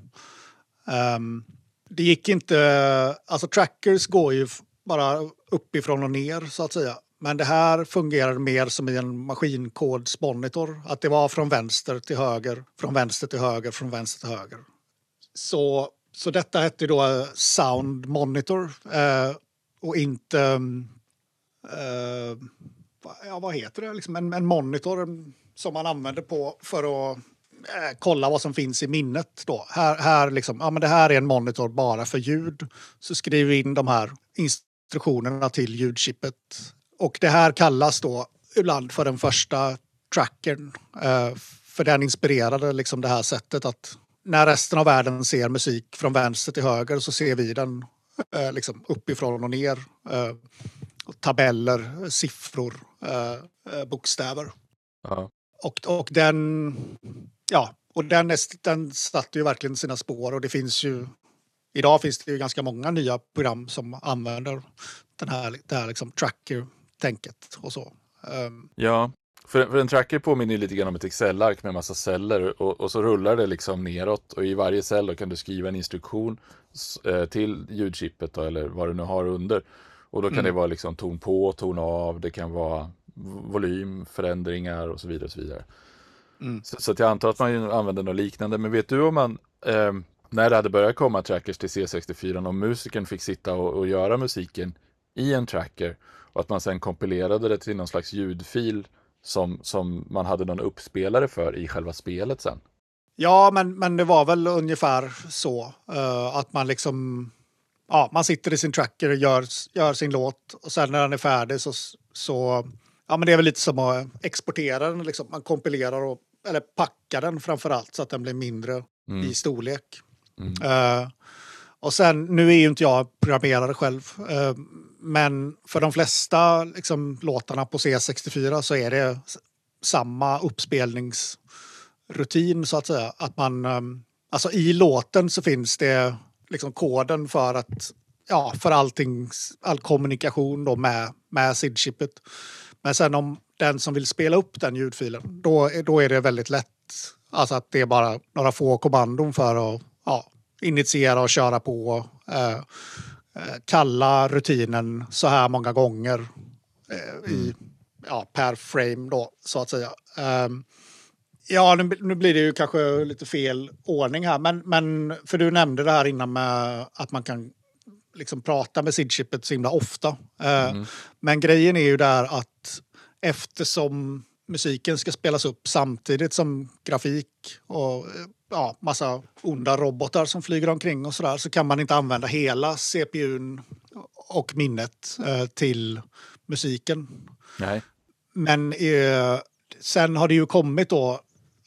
Speaker 2: Um, det gick inte... Alltså trackers går ju bara uppifrån och ner så att säga. Men det här fungerade mer som i en maskinkodsmonitor. Att det var från vänster till höger, från vänster till höger, från vänster till höger. Så, så detta hette då eh, Sound Monitor eh, och inte... eh, ja, vad heter det? Liksom en, en monitor som man använder på för att kolla vad som finns i minnet. Då. Här, här liksom, ja, men det här är en monitor bara för ljud. Så skriver vi in de här instruktionerna till ljudchippet. Och det här kallas då ibland för den första trackern. Eh, för den inspirerade liksom det här sättet att när resten av världen ser musik från vänster till höger så ser vi den eh, liksom uppifrån och ner. Eh, tabeller, siffror, eh, eh, bokstäver.
Speaker 1: Ja.
Speaker 2: Och, och den, ja, och den, är, den satte ju verkligen sina spår och det finns ju Idag finns det ju ganska många nya program som använder den här, det här liksom tracker-tänket och så. Um,
Speaker 1: Ja, för, för en tracker påminner lite grann om ett Excel-ark med massa celler och, och så rullar det liksom neråt och i varje cell kan du skriva en instruktion eh, till ljudchippet då, eller vad du nu har under. Och då kan det vara liksom ton på, ton av, det kan vara volymförändringar och så vidare. Och så vidare. Så, så att jag antar att man använder något liknande. Men vet du om man, eh, när det hade börjat komma trackers till C64, om musikern fick sitta och, och göra musiken i en tracker och att man sen kompilerade det till någon slags ljudfil som, som man hade någon uppspelare för i själva spelet sen?
Speaker 2: Ja, men, men det var väl ungefär så. eh, att man liksom... Ja, man sitter i sin tracker och gör, gör sin låt och sen när den är färdig så... så ja, men det är väl lite som att exportera den. Liksom. Man kompilerar och, eller packar den framför allt så att den blir mindre i storlek. Eh, och sen, nu är ju inte jag programmerare själv, eh, men för de flesta liksom, låtarna på C64 så är det samma uppspelningsrutin så att säga. Att man, eh, alltså i låten så finns det liksom koden för att ja, för allting, all kommunikation då med, med SID-chippet. Men sen om den som vill spela upp den ljudfilen, då, då är det väldigt lätt. Alltså att det är bara några få kommandon för att ja, initiera och köra på. Eh, eh, kalla rutinen så här många gånger eh, i, ja, per frame då, så att säga. Ehm, Ja, nu, nu blir det ju kanske lite fel ordning här, men, men för du nämnde det här innan med att man kan liksom prata med SID-chippet så himla ofta. Eh, Men grejen är ju där att eftersom musiken ska spelas upp samtidigt som grafik och eh, ja, massa onda robotar som flyger omkring och sådär så kan man inte använda hela CPUn och minnet eh, till musiken.
Speaker 1: Nej.
Speaker 2: Men eh, sen har det ju kommit då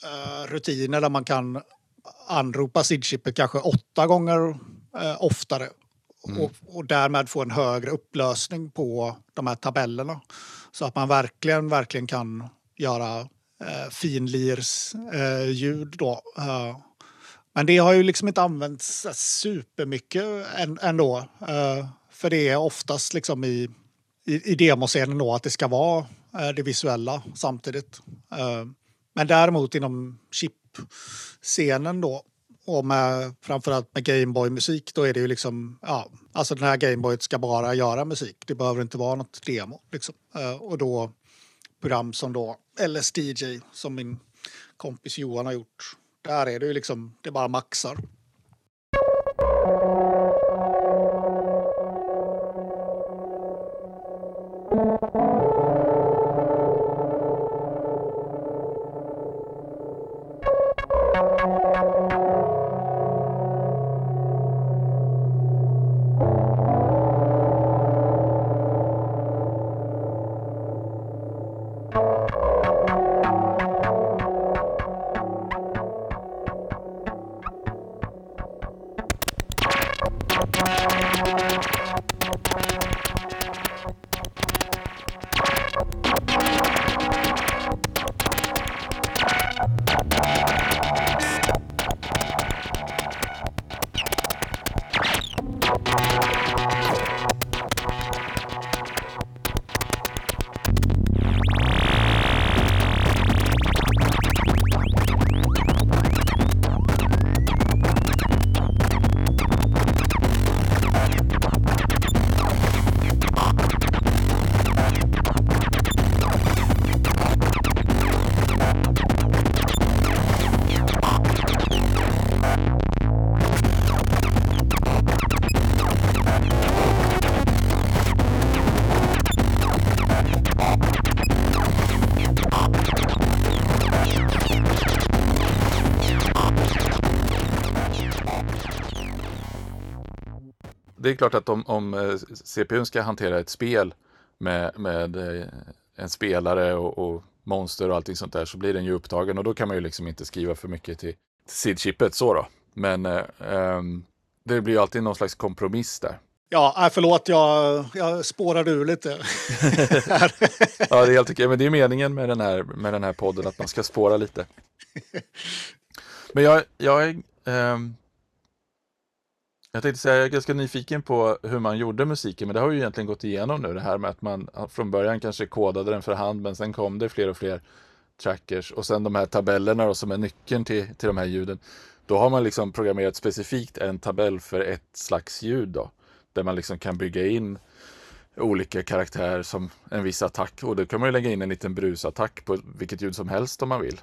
Speaker 2: eh, rutiner där man kan anropa SID-chippet kanske åtta gånger eh, oftare. Och, och därmed få en högre upplösning på de här tabellerna. Så att man verkligen, verkligen kan göra eh, finlirsljud eh, då. Eh, men det har ju liksom inte använts supermycket än, ändå. Eh, för det är oftast liksom i, i, i demoscenen då att det ska vara eh, det visuella samtidigt. Eh, men däremot inom chip-scenen då och med, framförallt med Gameboy-musik då är det ju liksom, ja, alltså den här Gameboyet ska bara göra musik. Det behöver inte vara något demo liksom. Eh, och då program som då LSDJ som min kompis Johan har gjort. Där är det ju liksom, det bara maxar.
Speaker 1: Det är klart att om, om eh, CPUn ska hantera ett spel med, med eh, en spelare och, och monster och allting sånt där så blir den ju upptagen och då kan man ju liksom inte skriva för mycket till SID-chippet så då. Men eh, ehm, det blir ju alltid någon slags kompromiss där.
Speaker 2: Ja, nej, förlåt, jag, jag spårade ur lite.
Speaker 1: Ja, det är helt okej, men det är meningen med den här, med den här podden att man ska spåra lite. Men jag, jag är ehm, jag tänkte säga, jag är ganska nyfiken på hur man gjorde musiken, men det har ju egentligen gått igenom nu det här med att man från början kanske kodade den för hand, men sen kom det fler och fler trackers och sen de här tabellerna då, som är nyckeln till, till de här ljuden. Då har man liksom programmerat specifikt en tabell för ett slags ljud då, där man liksom kan bygga in olika karaktärer som en viss attack och då kan man ju lägga in en liten brusattack på vilket ljud som helst om man vill.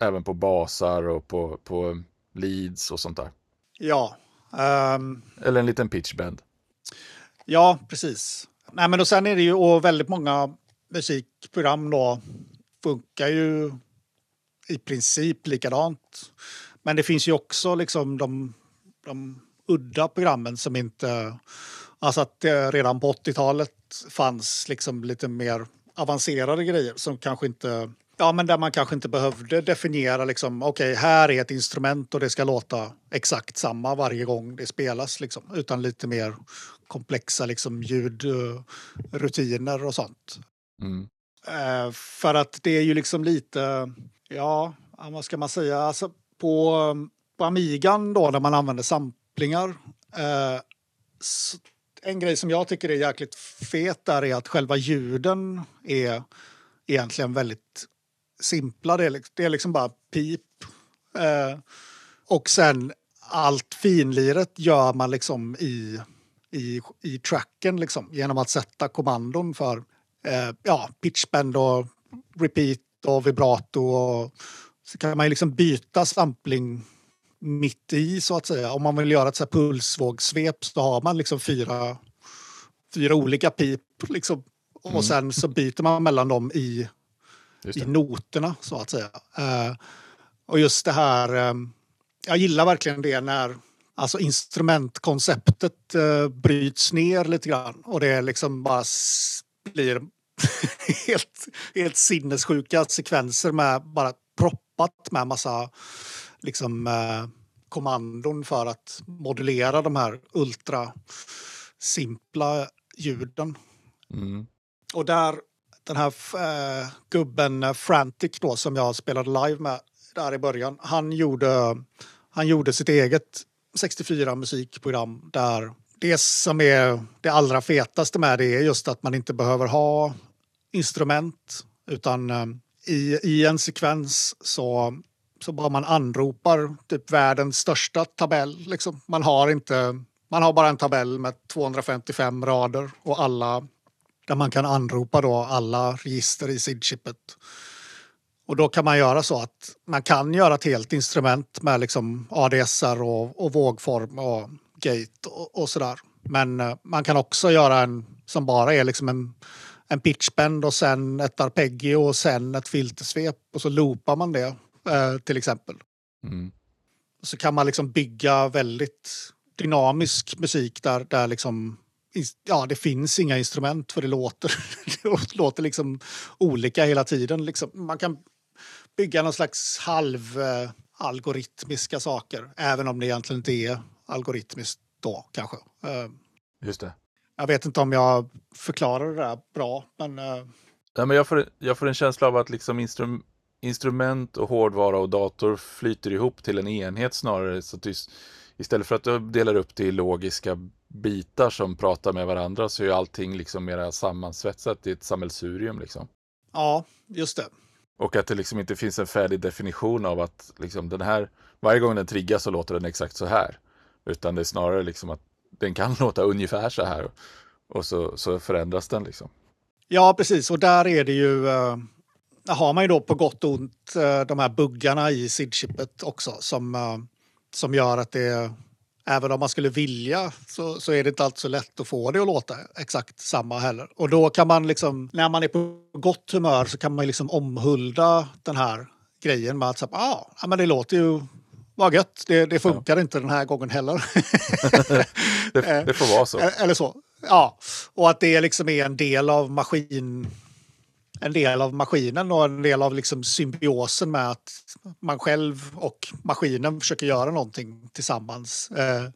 Speaker 1: Även på basar och på, på leads och sånt där.
Speaker 2: ja, ehm,
Speaker 1: Eller en liten pitchbend.
Speaker 2: ja, precis. Nej, men och sen är det ju, och väldigt många musikprogram då funkar ju i princip likadant. Men det finns ju också liksom de, de udda programmen som inte... Alltså att det redan på 80-talet fanns liksom lite mer avancerade grejer som kanske inte... Ja, men där man kanske inte behövde definiera liksom, okej, här är ett instrument och det ska låta exakt samma varje gång det spelas, liksom, utan lite mer komplexa liksom, ljudrutiner och sånt.
Speaker 1: Mm.
Speaker 2: Eh, för att det är ju liksom lite, ja, vad ska man säga, alltså på, på Amigan då när man använder samplingar. Eh, en grej som jag tycker är jäkligt fet där är att själva ljuden är egentligen väldigt simpla. Det är, det är liksom bara pip. Eh, och sen allt finliret gör man liksom i, i, i tracken liksom, genom att sätta kommandon för eh, ja, pitchbend och repeat och vibrato. Och, så kan man liksom byta sampling mitt i så att säga. Om man vill göra ett så här pulsvågssvep så har man liksom fyra, fyra olika pip. Liksom. Och
Speaker 1: Mm.
Speaker 2: sen så byter man mellan dem i, i noterna så att säga. Eh, och just det här, eh, jag gillar verkligen det när alltså instrumentkonceptet eh, bryts ner lite grann och det liksom bara blir helt, helt sinnessjuka sekvenser med bara proppat med massa liksom eh, kommandon för att modulera de här ultra simpla ljuden.
Speaker 1: Mm.
Speaker 2: Och där, den här äh, gubben eh, Frantic då som jag spelade live med där i början. Han gjorde, han gjorde sitt eget 64 musikprogram där det som är det allra fetaste med det är just att man inte behöver ha instrument utan äh, i, i en sekvens så, så bara man anropar typ världens största tabell. Liksom. Man har inte man har bara en tabell med 255 rader och alla där man kan anropa då alla register i SID-chippet. Och då kan man göra så att man kan göra ett helt instrument med liksom ADSR och, och vågform och gate och, och sådär. Men eh, man kan också göra en som bara är liksom en, en pitchbend och sen ett arpeggio och sen ett filtersvep och så loopar man det eh, till exempel.
Speaker 1: Mm.
Speaker 2: Så kan man liksom bygga väldigt dynamisk musik där, där liksom Ja, det finns inga instrument för det låter, det låter liksom olika hela tiden. Liksom. Man kan bygga någon slags halv eh, algoritmiska saker, även om det egentligen inte är algoritmiskt då kanske. Eh,
Speaker 1: Just det.
Speaker 2: jag vet inte om jag förklarar det där bra, men eh,
Speaker 1: Ja, men jag, får, jag får en känsla av att liksom instrum, instrument och hårdvara och dator flyter ihop till en enhet snarare. Så att istället för att du delar upp det i logiska bitar som pratar med varandra så är allting liksom mera sammansvetsat i ett sammelsurium. Liksom.
Speaker 2: ja, just det.
Speaker 1: Och att det liksom inte finns en färdig definition av att liksom den här, varje gång den triggas så låter den exakt så här. Utan det är snarare liksom att den kan låta ungefär så här och så, så förändras den liksom.
Speaker 2: Ja, precis. Och där är det ju... Eh, har man ju då på gott och ont eh, de här buggarna i SID-chippet också som, eh, som gör att det... Även om man skulle vilja så, så är det inte alltid så lätt att få det att låta exakt samma heller. Och då kan man liksom, när man är på gott humör så kan man liksom omhulda den här grejen med att säga, ah, ja men det låter ju, vad gött, det, det funkar inte den här gången heller.
Speaker 1: det, det får vara så.
Speaker 2: Eller så. Ja, och att det liksom är en del av maskin en del av maskinen och en del av liksom symbiosen med att man själv och maskinen försöker göra någonting tillsammans. Eh,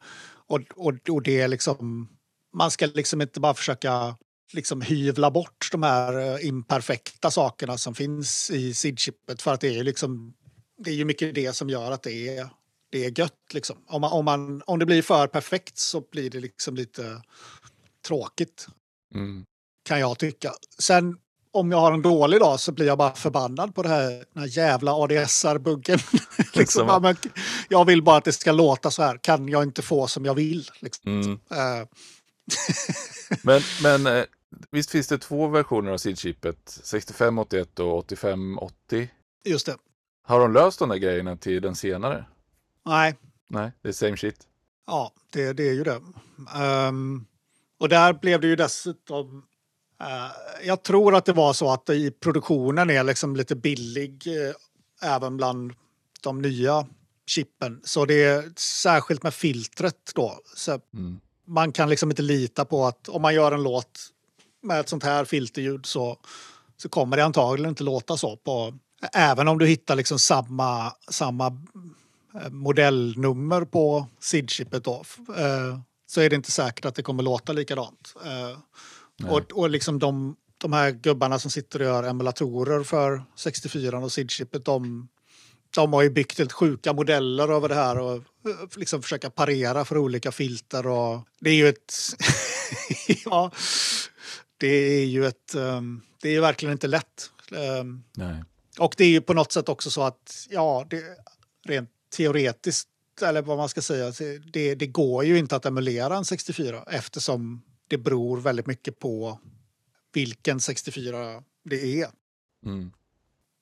Speaker 2: och, och, och det är liksom, man ska liksom inte bara försöka liksom hyvla bort de här eh, imperfekta sakerna som finns i SID-chippet för att det är liksom det är ju mycket det som gör att det är, det är gött. Liksom. Om, man, om, man, om det blir för perfekt så blir det liksom lite tråkigt
Speaker 1: Mm.
Speaker 2: kan jag tycka. Sen om jag har en dålig dag så blir jag bara förbannad på det här, den här jävla ADSR-buggen. liksom, men jag vill bara att det ska låta så här. Kan jag inte få som jag vill? Liksom.
Speaker 1: Mm.
Speaker 2: Eh,
Speaker 1: Men, men eh, visst finns det två versioner av SID-chippet? 6581 och 8580.
Speaker 2: just det.
Speaker 1: Har de löst de där grejerna till den senare?
Speaker 2: Nej,
Speaker 1: Nej, det är same shit.
Speaker 2: ja, det, det är ju det. Ehm, och där blev det ju dessutom... eh, jag tror att det var så att i produktionen är liksom lite billig eh, även bland de nya chippen. Så det är särskilt med filtret då. Så
Speaker 1: Mm.
Speaker 2: man kan liksom inte lita på att om man gör en låt med ett sånt här filterljud så, så kommer det antagligen inte låta så. På, även om du hittar liksom samma, samma eh, modellnummer på SID-chippet då, så är det inte säkert att det kommer låta likadant.
Speaker 1: Nej.
Speaker 2: och och liksom de, de här gubbarna som sitter och gör emulatorer för 64 och SID-chippet, de, de har ju byggt helt sjuka modeller över det här och eh, liksom försöka parera för olika filter. Och det är ju ett... ja, det är ju ett... ehm, det är ju verkligen inte lätt. Ehm,
Speaker 1: Nej.
Speaker 2: och det är ju på något sätt också så att, ja, det, rent teoretiskt, eller vad man ska säga, det, det går ju inte att emulera en 64 eftersom det beror väldigt mycket på vilken 64 det är.
Speaker 1: Mm.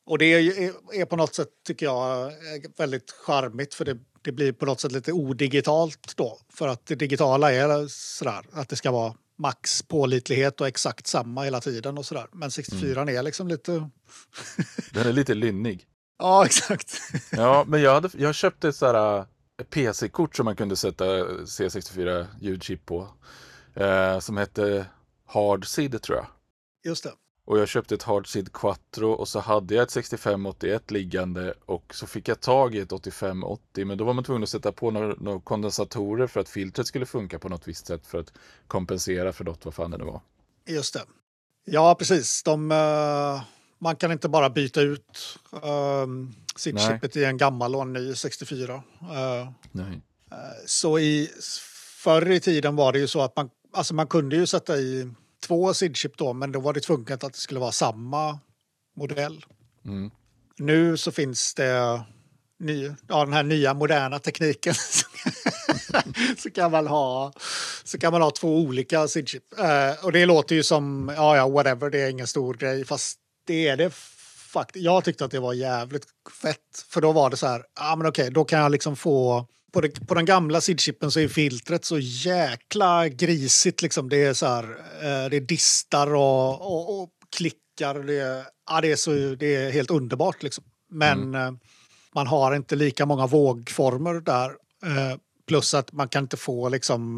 Speaker 2: Och det är, är, på något sätt, tycker jag, väldigt charmigt för det, det blir på något sätt lite odigitalt då. För att det digitala är sådär, att det ska vara max pålitlighet och exakt samma hela tiden och sådär. Men 64 är liksom lite...
Speaker 1: Den är lite lynnig.
Speaker 2: Ja, exakt.
Speaker 1: Ja, men jag, hade, jag köpte ett sådär äh, PC-kort som man kunde sätta C64 ljudchip på. Eh, som hette Hard SID tror jag.
Speaker 2: Just det.
Speaker 1: Och jag köpte ett Hard SID Quattro och så hade jag ett 6581 liggande och så fick jag tag i ett 8580 men då var man tvungen att sätta på några, några kondensatorer för att filtret skulle funka på något visst sätt för att kompensera för något, vad fan det nu var.
Speaker 2: Just det. Ja, precis. De, eh, man kan inte bara byta ut um, SID-chippet i en gammal och en ny 64. Eh,
Speaker 1: Nej.
Speaker 2: Så i, förr i tiden var det ju så att man, alltså man kunde ju sätta i två SID-chip då, men då var det tvunget att det skulle vara samma modell.
Speaker 1: Mm.
Speaker 2: Nu så finns det ny, ja, den här nya moderna tekniken. så, kan man ha, så kan man ha två olika SID-chip. Eh, och det låter ju som, ja ja, whatever, det är ingen stor grej. Fast det är det faktiskt. Jag tyckte att det var jävligt fett. För då var det så här, ja men okej, då kan jag liksom få på, det, på den gamla SID-chippen så är filtret så jäkla grisigt. Liksom. Det är så här, eh, det distar och, och, och klickar. Det, är- ja, det, är så, det är helt underbart. Liksom. Men eh, man har inte lika många vågformer där. Eh, plus att man kan inte få liksom,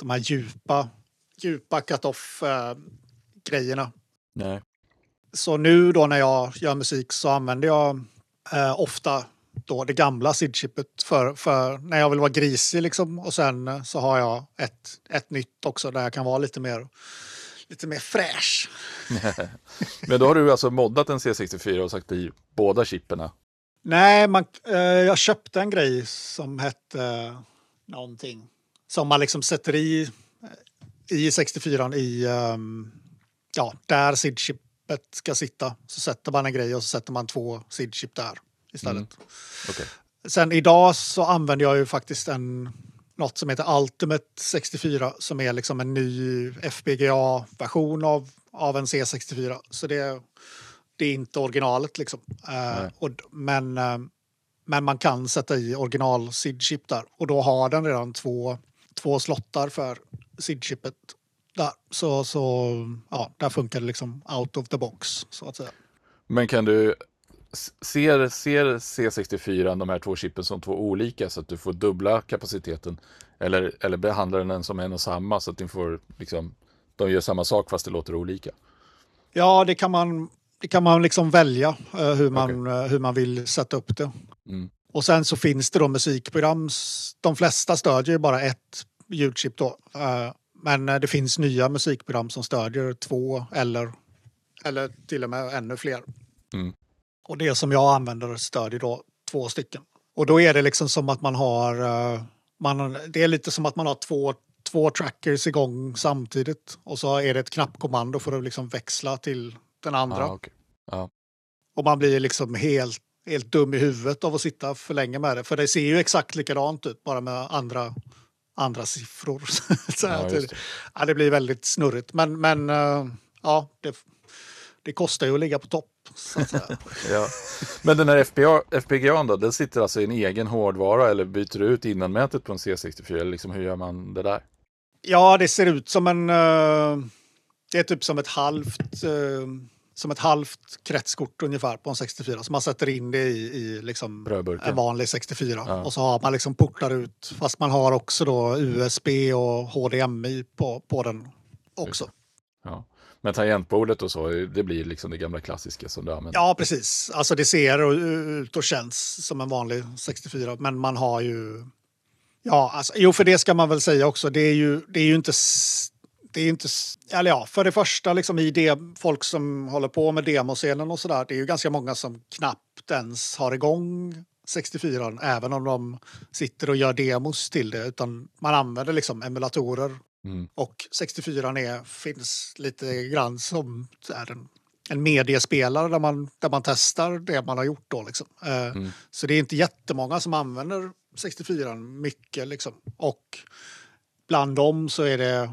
Speaker 2: de här djupa, djupa cut-off grejerna.
Speaker 1: Nej.
Speaker 2: Så nu då när jag gör musik så använder jag ofta då det gamla SID-chippet för, för när jag vill vara grisig liksom. Och sen eh, så har jag ett, ett nytt också där jag kan vara lite mer, lite mer fräsch.
Speaker 1: Men då har du alltså moddat en C64 och sagt i båda chipperna.
Speaker 2: Nej, man, eh, jag köpte en grej som hette eh, någonting. Som man liksom sätter i, eh, i 64 i, ehm, ja, där SID-chippet ska sitta. Så sätter man en grej och så sätter man två SID-chip där istället.
Speaker 1: Okej.
Speaker 2: Sen idag så använder jag ju faktiskt en, något som heter Ultimate 64 som är liksom en ny FPGA-version av, av en C64. Så det, det är inte originalet liksom.
Speaker 1: Nej.
Speaker 2: och, men, eh, men man kan sätta i original SID-chip där och då har den redan två, två slottar för SID-chippet där. Så, så ja, där funkar det liksom out of the box så att säga.
Speaker 1: Men kan du ser, ser C64 de här två chippen som två olika så att du får dubbla kapaciteten? Eller, eller behandlar den som en och samma så att den får, liksom, de gör samma sak fast det låter olika?
Speaker 2: Ja, det kan man, det kan man liksom välja eh, hur, man, eh, hur man vill sätta upp det.
Speaker 1: Mm.
Speaker 2: Och sen så finns det då musikprogram. De flesta stödjer ju bara ett ljudchip då. Eh, Men det finns nya musikprogram som stödjer två eller, eller till och med ännu fler.
Speaker 1: Mm.
Speaker 2: Och det som jag använder stödjer då två stycken. Och då är det liksom som att man har... eh, Man, det är lite som att man har två, två trackers igång samtidigt. Och så är det ett knappkommando för att liksom växla till den andra.
Speaker 1: Ah, okej.
Speaker 2: Och man blir liksom helt, helt dum i huvudet av att sitta för länge med det. För det ser ju exakt likadant ut, bara med andra, andra siffror. så
Speaker 1: Ja,
Speaker 2: det. ja, det blir väldigt snurrigt. Men, men eh, ja, det, det kostar ju att ligga på topp. Så att säga.
Speaker 1: Ja. Men den här FPGA, FPGA då, den sitter alltså i en egen hårdvara eller byter du ut innanmätet på en C64? Eller liksom, hur gör man det där?
Speaker 2: ja, det ser ut som en... eh, det är typ som ett halvt... eh, som ett halvt kretskort ungefär på en 64. Så man sätter in det i, i liksom en vanlig 64.
Speaker 1: Ja.
Speaker 2: Och så har man liksom portar ut. Fast man har också då USB och HDMI på, på den också.
Speaker 1: Ja. Men tangentbordet och så, det blir liksom det gamla klassiska som du använder?
Speaker 2: Ja, precis. Alltså det ser och- ut och känns som en vanlig 64. Men man har ju... Ja, alltså, jo, för det ska man väl säga också. Det är ju, det är ju inte... Det är inte... Eller ja, för det första, liksom i det, folk som håller på med demoscenen och sådär. Det är ju ganska många som knappt ens har igång 64 även om de sitter och gör demos till det. Utan man använder liksom emulatorer
Speaker 1: Mm.
Speaker 2: och 64 är, finns lite grann som här, en, en mediespelare där man, där man testar det man har gjort. Då, liksom. Eh,
Speaker 1: Mm.
Speaker 2: Så det är inte jättemånga som använder 64 mycket. Liksom. Och bland dem så är det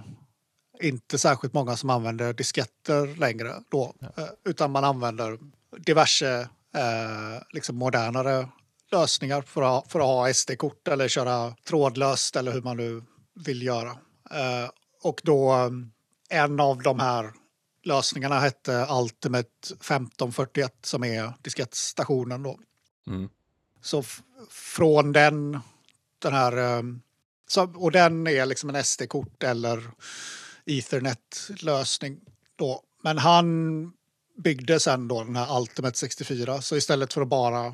Speaker 2: inte särskilt många som använder disketter längre. Då, eh, utan man använder diverse eh, liksom modernare lösningar för att, för att ha SD-kort eller köra trådlöst eller hur man nu vill göra. Eh, och då eh, en av de här lösningarna hette Ultimate 1541 som är diskettstationen då.
Speaker 1: Mm.
Speaker 2: Så från den, den här, eh, och den är liksom en SD-kort eller Ethernet-lösning då. Men han byggde sen då den här Ultimate 64, så istället för att bara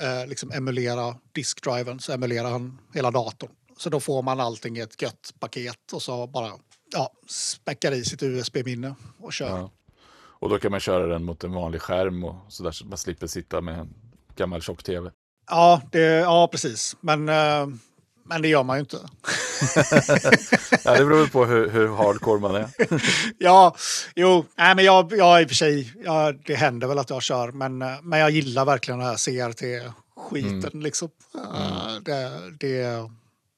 Speaker 2: eh, liksom emulera diskdriven så emulerar han hela datorn. Så då får man allting i ett gött paket och så bara ja, späckar i sitt USB-minne och kör.
Speaker 1: Ja. Och då kan man köra den mot en vanlig skärm och sådär så man slipper sitta med en gammal tjock-tv.
Speaker 2: Ja, det, ja precis. Men, eh, men det gör man ju inte.
Speaker 1: Ja, det beror på hur, hur hardcore man är.
Speaker 2: ja, jo, nej, men jag, jag i och för sig, ja, det händer väl att jag kör, men, eh, men jag gillar verkligen den här CRT-skiten. Liksom. Eh, Det, det,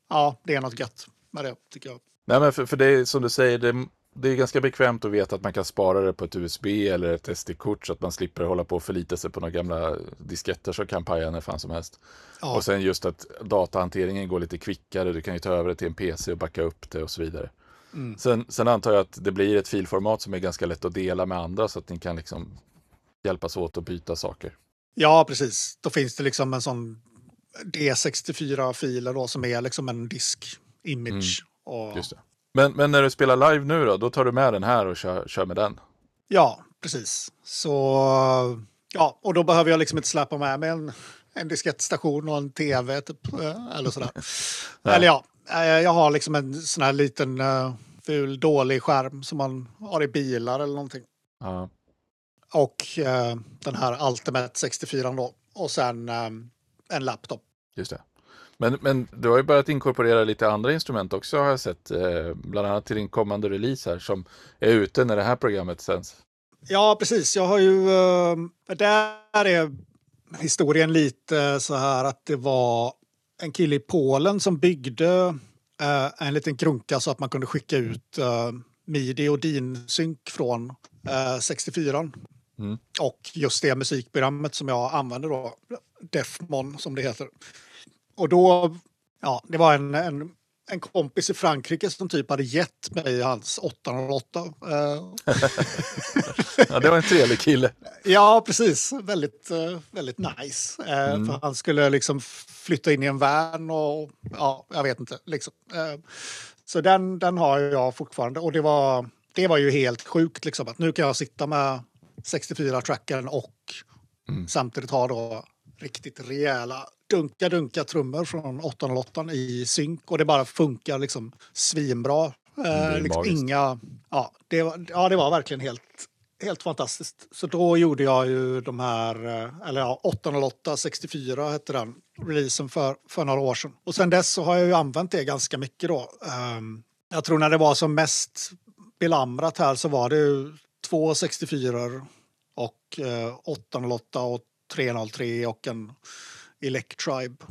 Speaker 2: ja, det är något gött med det, tycker jag.
Speaker 1: Nej, men för, för det är som du säger, det, det är ganska bekvämt att veta att man kan spara det på ett USB eller ett SD-kort så att man slipper hålla på och förlita sig på några gamla disketter som kan paja när fan som helst.
Speaker 2: Ja,
Speaker 1: Och sen just att datahanteringen går lite kvickare, du kan ju ta över det till en PC och backa upp det och så vidare.
Speaker 2: Mm.
Speaker 1: Sen, sen antar jag att det blir ett filformat som är ganska lätt att dela med andra så att ni kan liksom hjälpas åt att byta saker.
Speaker 2: ja, precis. Då finns det liksom en sån D64-filer då som är liksom en disk-image. Och,
Speaker 1: Just det. Men, men när du spelar live nu då, då tar du med den här och kör, kör med den?
Speaker 2: Ja, precis. Så, ja, och då behöver jag liksom inte släppa med mig en, en diskettstation och en tv typ, eh, eller sådär. Eller ja, eh, jag har liksom en sån här liten uh, ful dålig skärm som man har i bilar eller någonting.
Speaker 1: Ja.
Speaker 2: Och eh, den här Ultimate 64 då. Och sen eh, en laptop.
Speaker 1: Just det. Men, men du har ju börjat inkorporera lite andra instrument också har jag sett. Eh, bland annat till din kommande release här som är ute när det här programmet sänds.
Speaker 2: Ja, precis. Jag har ju... eh, där är historien lite så här att det var en kille i Polen som byggde eh, en liten krunka så att man kunde skicka ut eh, midi och din-synk från eh, 64.
Speaker 1: Mm.
Speaker 2: Och just det musikprogrammet som jag använder då, Defmon som det heter. Och då, ja, det var en, en, en kompis i Frankrike som typ hade gett mig hans 808. Eh,
Speaker 1: Ja, det var en trevlig kille.
Speaker 2: ja, precis. Väldigt, eh, väldigt nice. Eh,
Speaker 1: Mm.
Speaker 2: För han skulle liksom flytta in i en van och ja, jag vet inte. Liksom. Så den, den har jag fortfarande och det var, det var ju helt sjukt liksom att nu kan jag sitta med 64-trackern och
Speaker 1: Mm.
Speaker 2: samtidigt ha då riktigt rejäla dunka dunka trummor från 808 i synk och det bara funkar liksom svinbra.
Speaker 1: det är
Speaker 2: Eh, liksom
Speaker 1: magiskt.
Speaker 2: inga, ja, det var, ja, det var verkligen helt, helt fantastiskt. Så då gjorde jag ju de här, eh, eller ja, 808 64 hette den, releasen för, för några år sedan. Och sen dess så har jag ju använt det ganska mycket då. Ehm, jag tror när det var som mest belamrat här så var det ju två 64 och eh, 808 och 303 och en Electribe.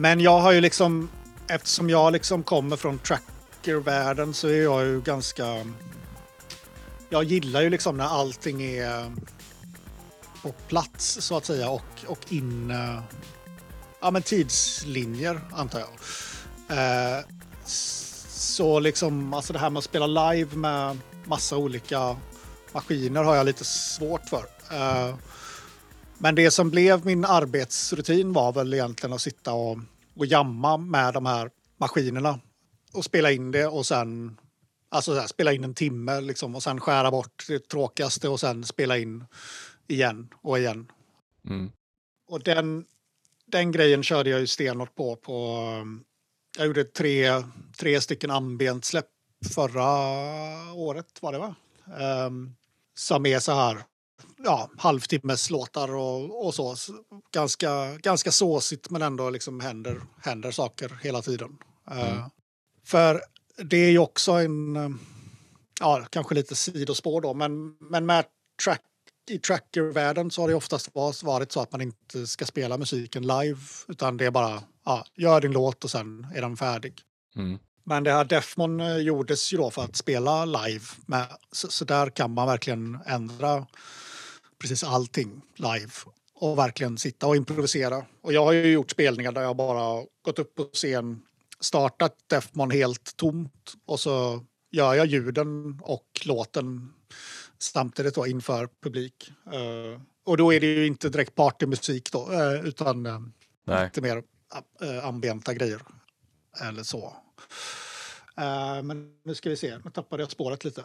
Speaker 2: Men jag har ju liksom, eftersom jag liksom kommer från trackervärlden så är jag ju ganska... Jag gillar ju liksom när allting är på plats så att säga och, och in... Ja men tidslinjer antar jag. Eh, så liksom, alltså det här med att spela live med massa olika maskiner har jag lite svårt för. Eh, men det som blev min arbetsrutin var väl egentligen att sitta och, och jamma med de här maskinerna och spela in det och sen alltså så här, spela in en timme liksom, och sen skära bort det tråkigaste och sen spela in igen och igen.
Speaker 1: Mm.
Speaker 2: Och den, den grejen körde jag ju stenhårt på. på jag gjorde tre, tre stycken ambient-släpp förra året var det va? Um, som är så här ja, halvtimmes låtar och, och så. Ganska, ganska såsigt men ändå liksom händer, händer saker hela tiden. Eh,
Speaker 1: Mm.
Speaker 2: för det är ju också en, eh, ja kanske lite sidospår då, men, men med track, i trackervärlden så har det oftast var- varit så att man inte ska spela musiken live utan det är bara, ja, gör din låt och sen är den färdig.
Speaker 1: Mm.
Speaker 2: Men det här Defmon eh, gjordes ju då för att spela live. Med, så, så där kan man verkligen ändra precis allting live. Och verkligen sitta och improvisera. Och jag har ju gjort spelningar där jag bara gått upp på scen, startat Defmon helt tomt och så gör jag ljuden och låten samtidigt då inför publik. Eh, och då är det ju inte direkt partymusik då, eh, utan
Speaker 1: Nej.
Speaker 2: lite mer uh, ambienta grejer. Eller så. Men nu ska vi se, nu tappade jag spåret lite.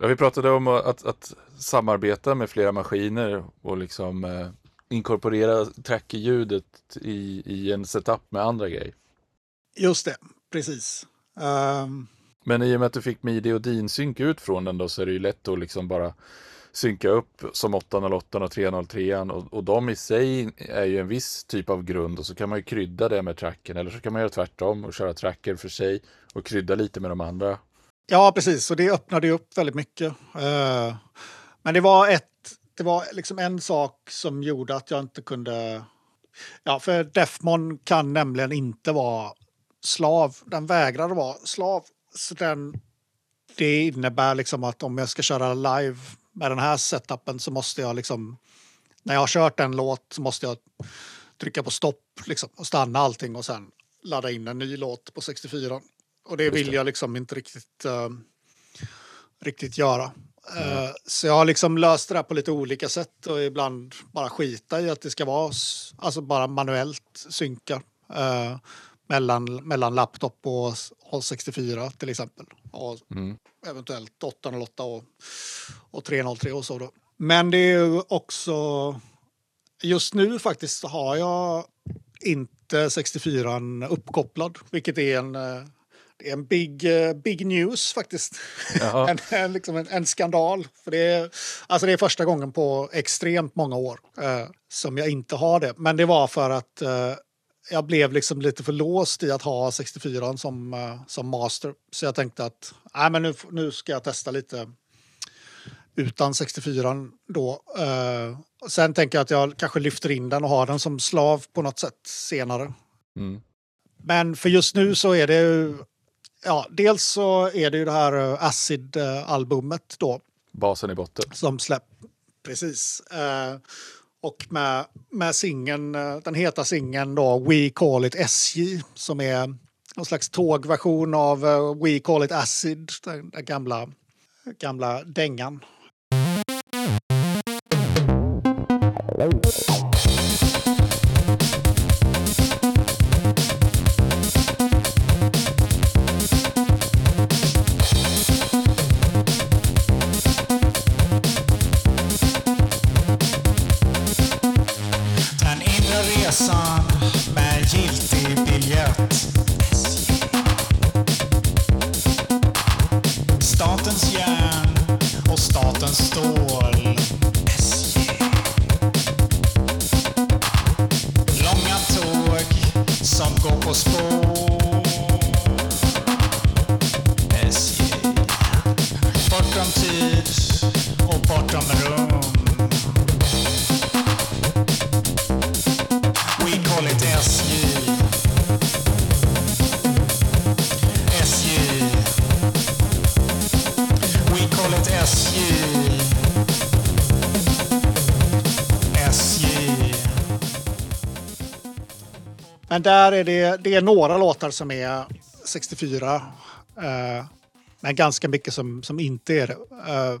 Speaker 1: Ja, vi pratade om att, att samarbeta med flera maskiner och liksom eh, inkorporera trackerljudet i, i en setup med andra grejer.
Speaker 2: Just det, precis. Ehm,
Speaker 1: Men i och med att du fick midi och din-synk ut från den då så är det ju lätt att liksom bara synka upp som 808 och 303 och, och de i sig är ju en viss typ av grund och så kan man ju krydda det med tracken eller så kan man göra tvärtom och köra tracker för sig och krydda lite med de andra
Speaker 2: ja, precis. Och det öppnade ju upp väldigt mycket. Eh, men det var ett, det var liksom en sak som gjorde att jag inte kunde... Ja, för Defmon kan nämligen inte vara slav. Den vägrar vara slav. så den, det innebär liksom att om jag ska köra live med den här setupen så måste jag liksom... När jag har kört en låt så måste jag trycka på stopp liksom, och stanna allting och sen ladda in en ny låt på 64. Och det vill jag liksom inte riktigt, eh, riktigt göra. Eh, så jag har liksom löst det där på lite olika sätt och ibland bara skita i att det ska vara alltså bara manuellt synka eh, mellan, mellan laptop och, och 64 till exempel. Och
Speaker 1: Mm.
Speaker 2: eventuellt 808 och, och 303 och så då. Men det är ju också just nu faktiskt så har jag inte 64 uppkopplad, vilket är en, det är en big, eh, big news faktiskt. En, en, liksom en, en skandal. För det, är, alltså det är första gången på extremt många år eh, som jag inte har det. Men det var för att eh, jag blev liksom lite för låst i att ha 64 som, eh, som master. Så jag tänkte att nej, men nu, nu ska jag testa lite utan 64 då. Eh, sen tänker jag att jag kanske lyfter in den och har den som slav på något sätt senare.
Speaker 1: Mm.
Speaker 2: Men för just nu så är det ju, ja, dels så är det ju det här eh, Acid-albumet då
Speaker 1: Basen i botten.
Speaker 2: som släpp. Precis. Eh, och med, med singeln, eh, den heta singeln då We Call It SJ som är någon slags tågversion av eh, We Call It Acid, den, den gamla, gamla dängan.
Speaker 3: Den
Speaker 2: Men där är det, det är några låtar som är 64. Eh, men ganska mycket som, som inte är det. Eh,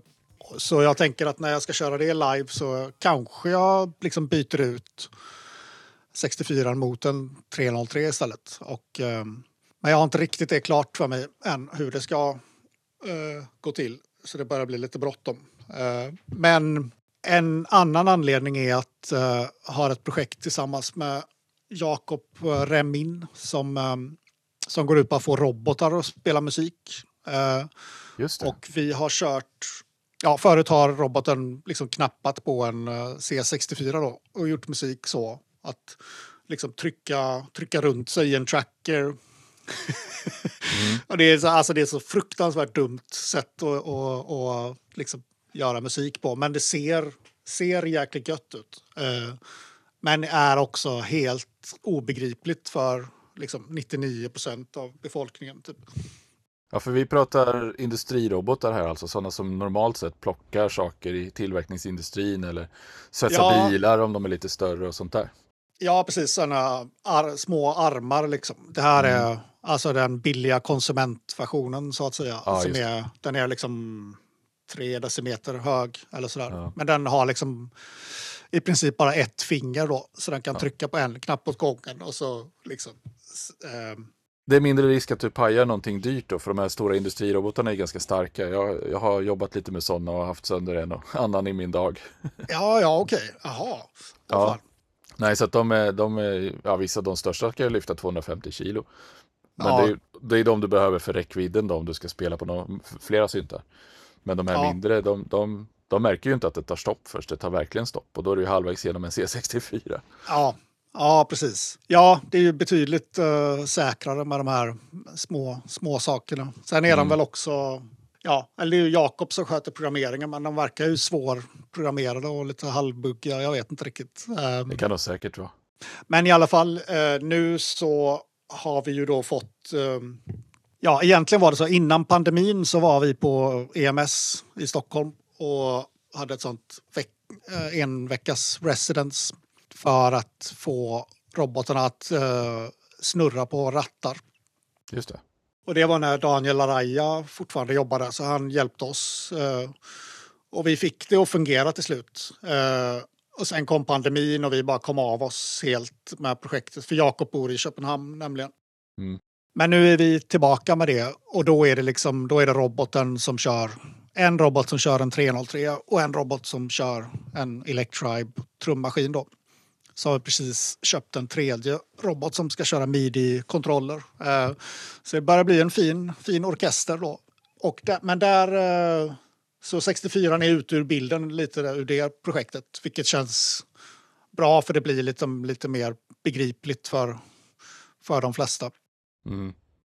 Speaker 2: så jag tänker att när jag ska köra det live så kanske jag liksom byter ut 64 mot en 303 istället. Och, eh, men jag har inte riktigt det klart för mig än hur det ska eh, gå till. Så det börjar bli lite bråttom. Eh, men en annan anledning är att eh, uh, ha ett projekt tillsammans med Jakob eh, Remin som, eh, som går ut på att få robotar att spela musik. Eh,
Speaker 1: Just det.
Speaker 2: och vi har kört, ja förut har roboten liksom knappat på en eh, C64 då och gjort musik så att liksom trycka, trycka runt sig i en tracker. och det, är så, alltså det är så fruktansvärt dumt sätt att, att, att liksom göra musik på. Men det ser, ser jäkligt gött ut. Men är också helt obegripligt för liksom 99 procent av befolkningen. Typ.
Speaker 1: Ja, för vi pratar industrirobotar här, alltså sådana som normalt sett plockar saker i tillverkningsindustrin eller svetsar
Speaker 2: Ja.
Speaker 1: bilar om de är lite större och sånt där.
Speaker 2: Ja, precis. Såna ar små armar liksom. Det här
Speaker 1: Mm.
Speaker 2: är alltså den billiga konsumentversionen så att säga.
Speaker 1: Ja,
Speaker 2: som är, den är liksom tre decimeter hög eller sådär.
Speaker 1: Ja.
Speaker 2: Men den har liksom i princip bara ett finger då. Så den kan trycka på en knapp åt gången och så liksom. ehm,
Speaker 1: Det är mindre risk att du pajar någonting dyrt då, för de här stora industrirobotarna är ganska starka. Jag, jag har jobbat lite med sådana och haft sönder en och annan i min dag.
Speaker 2: ja, ja, okej. Jaha.
Speaker 1: Ja.
Speaker 2: Ja.
Speaker 1: Nej, så att de är, de är ja, vissa de största ju lyfta 250 kilo. Men
Speaker 2: Ja.
Speaker 1: det, är, det är de du behöver för räckvidden då, om du ska spela på några, flera syntar. Men de här
Speaker 2: Ja.
Speaker 1: mindre, de, de, de märker ju inte att det tar stopp först. Det tar verkligen stopp och då är du ju halvvägs genom en C64.
Speaker 2: Ja, ja, precis. Ja, det är ju betydligt eh, säkrare med de här små, små sakerna. Sen är
Speaker 1: Mm.
Speaker 2: de väl också, ja, eller det är ju Jakob som sköter programmeringen, men de verkar ju svårprogrammerade och lite halvbuggiga. Jag vet inte riktigt. Eh,
Speaker 1: Det kan nog säkert vara.
Speaker 2: men i alla fall, eh, nu så har vi ju då fått, eh, ja, egentligen var det så innan pandemin så var vi på EMS i Stockholm och hade ett sånt veck, eh, en veckas residence för att få robotarna att eh, snurra på rattar.
Speaker 1: Just det.
Speaker 2: Och det var när Daniel Araya fortfarande jobbade, så han hjälpte oss. Eh, och vi fick det att fungera till slut. Eh, och sen kom pandemin och vi bara kom av oss helt med projektet. För Jakob bor i Köpenhamn nämligen.
Speaker 1: Mm.
Speaker 2: Men nu är vi tillbaka med det och då är det liksom, då är det roboten som kör. En robot som kör en 303 och en robot som kör en Electribe trummaskin då. Så har vi precis köpt en tredje robot som ska köra midi-kontroller. Eh, så det börjar bli en fin, fin orkester då. Och där, men där, eh, så 64 är ute ur bilden lite där, ur det projektet, vilket känns bra för det blir lite, lite mer begripligt för, för de flesta.
Speaker 1: Mm.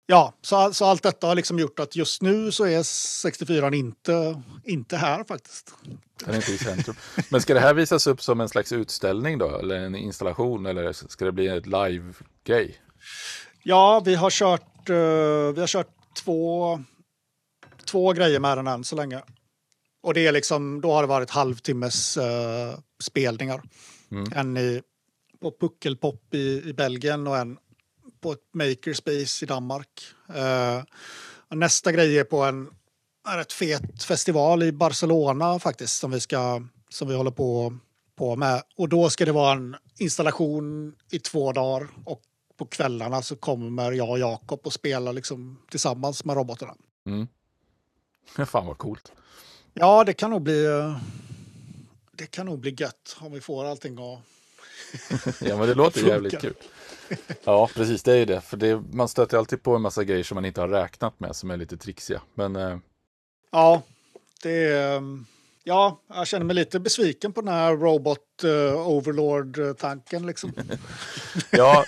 Speaker 2: Ja, så, så allt detta har liksom gjort att just nu så är 64 inte, inte här faktiskt.
Speaker 1: Den är inte i centrum. Men ska det här visas upp som en slags utställning då? Eller en installation? Eller ska det bli ett live-grej?
Speaker 2: Ja, vi har kört, eh, vi har kört två, två grejer med den än så länge. Och det är liksom, då har det varit halvtimmes uh, spelningar.
Speaker 1: Mm.
Speaker 2: En i, på Puckelpop i, i Belgien och en på ett makerspace i Danmark. Eh, nästa grej är på en, rätt fet festival i Barcelona faktiskt som vi, ska, som vi håller på, på med. Och då ska det vara en installation i två dagar och på kvällarna så kommer jag och Jakob och spelar liksom tillsammans med robotarna.
Speaker 1: Mm. Fan vad coolt.
Speaker 2: Ja, det kan nog bli det kan nog bli gött om vi får allting att
Speaker 1: Ja men det låter jävligt kul. Ja precis, det är ju det. För det, man stöter alltid på en massa grejer som man inte har räknat med som är lite trixiga. Men eh,
Speaker 2: Ja, det är... Ja, jag känner mig lite besviken på den här Robot eh, Overlord-tanken. Liksom.
Speaker 1: ja,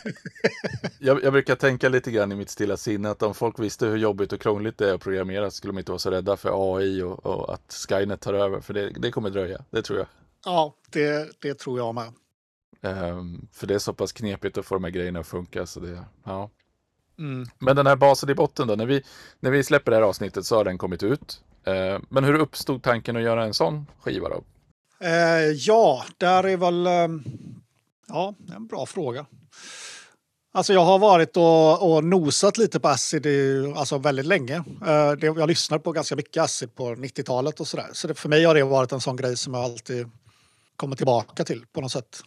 Speaker 1: jag, jag brukar tänka lite grann i mitt stilla sinne att om folk visste hur jobbigt och krångligt det är att programmera skulle de inte vara så rädda för AI och, och att Skynet tar över. För det, det kommer dröja, det tror jag.
Speaker 2: Ja, det, det tror jag med.
Speaker 1: Ehm, för det är så pass knepigt att få de här grejerna att funka. Så det, ja.
Speaker 2: Mm.
Speaker 1: Men den här basen i botten då, när vi, när vi släpper det här avsnittet så har den kommit ut. Ehm, men hur uppstod tanken att göra en sån skiva då?
Speaker 2: Eh, ja, där är väl... Eh, ja, en bra fråga. Alltså jag har varit och, och nosat lite på acid i, alltså väldigt länge. Eh, jag lyssnar på ganska mycket acid på 90-talet och sådär. Så det, för mig har det varit en sån grej som jag alltid kommer tillbaka till på något sätt.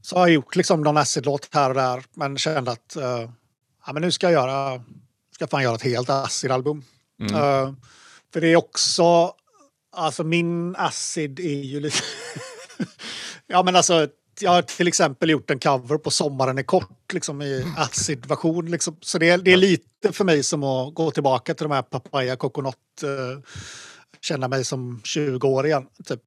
Speaker 2: Så har jag gjort liksom någon acid-låt här och där, men kände att eh, ja, men nu ska jag göra, ska fan göra ett helt acid-album.
Speaker 1: Mm.
Speaker 2: Eh, för det är också, alltså min acid är ju lite... ja men alltså, jag har till exempel gjort en cover på Sommaren är kort, liksom i acid-version. Liksom. Så det är, det är lite för mig som att gå tillbaka till de här Papaya Coconut, uh, känna mig som 20 år igen. Typ.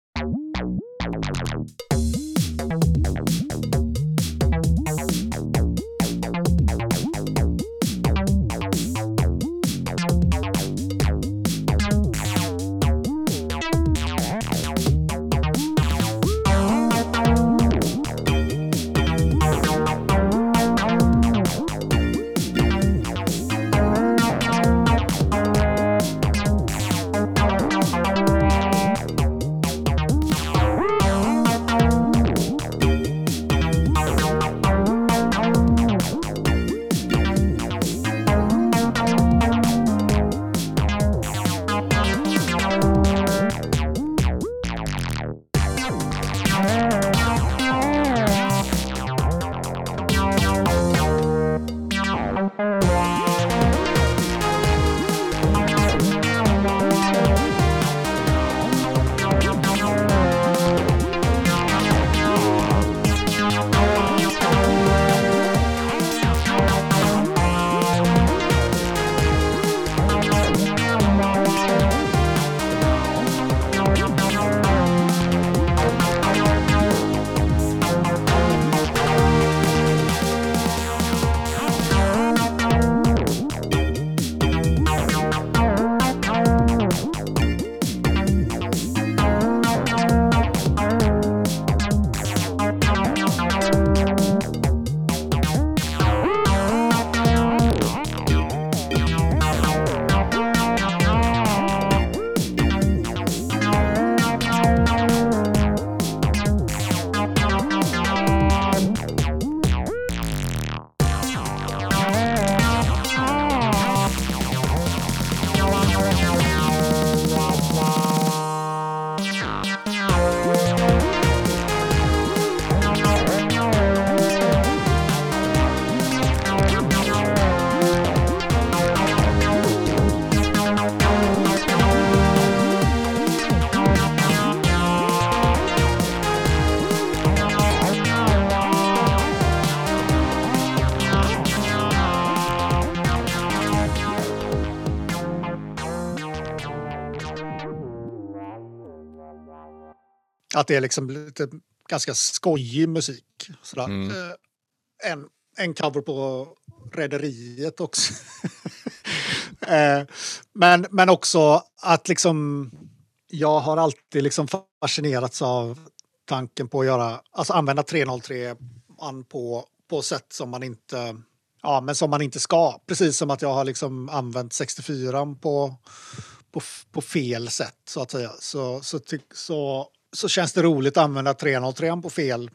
Speaker 2: Att det är liksom lite ganska skojig musik. Sådär.
Speaker 1: Mm.
Speaker 2: Eh, En, en cover på Rederiet också. Eh, men, men också att liksom jag har alltid liksom fascinerats av tanken på att göra, alltså använda 303 an på, på sätt som man inte Ja, men som man inte ska. Precis som att jag har liksom använt 64 på, på, på fel sätt så att säga. Så, så, så, så känns det roligt att använda 303 på fel,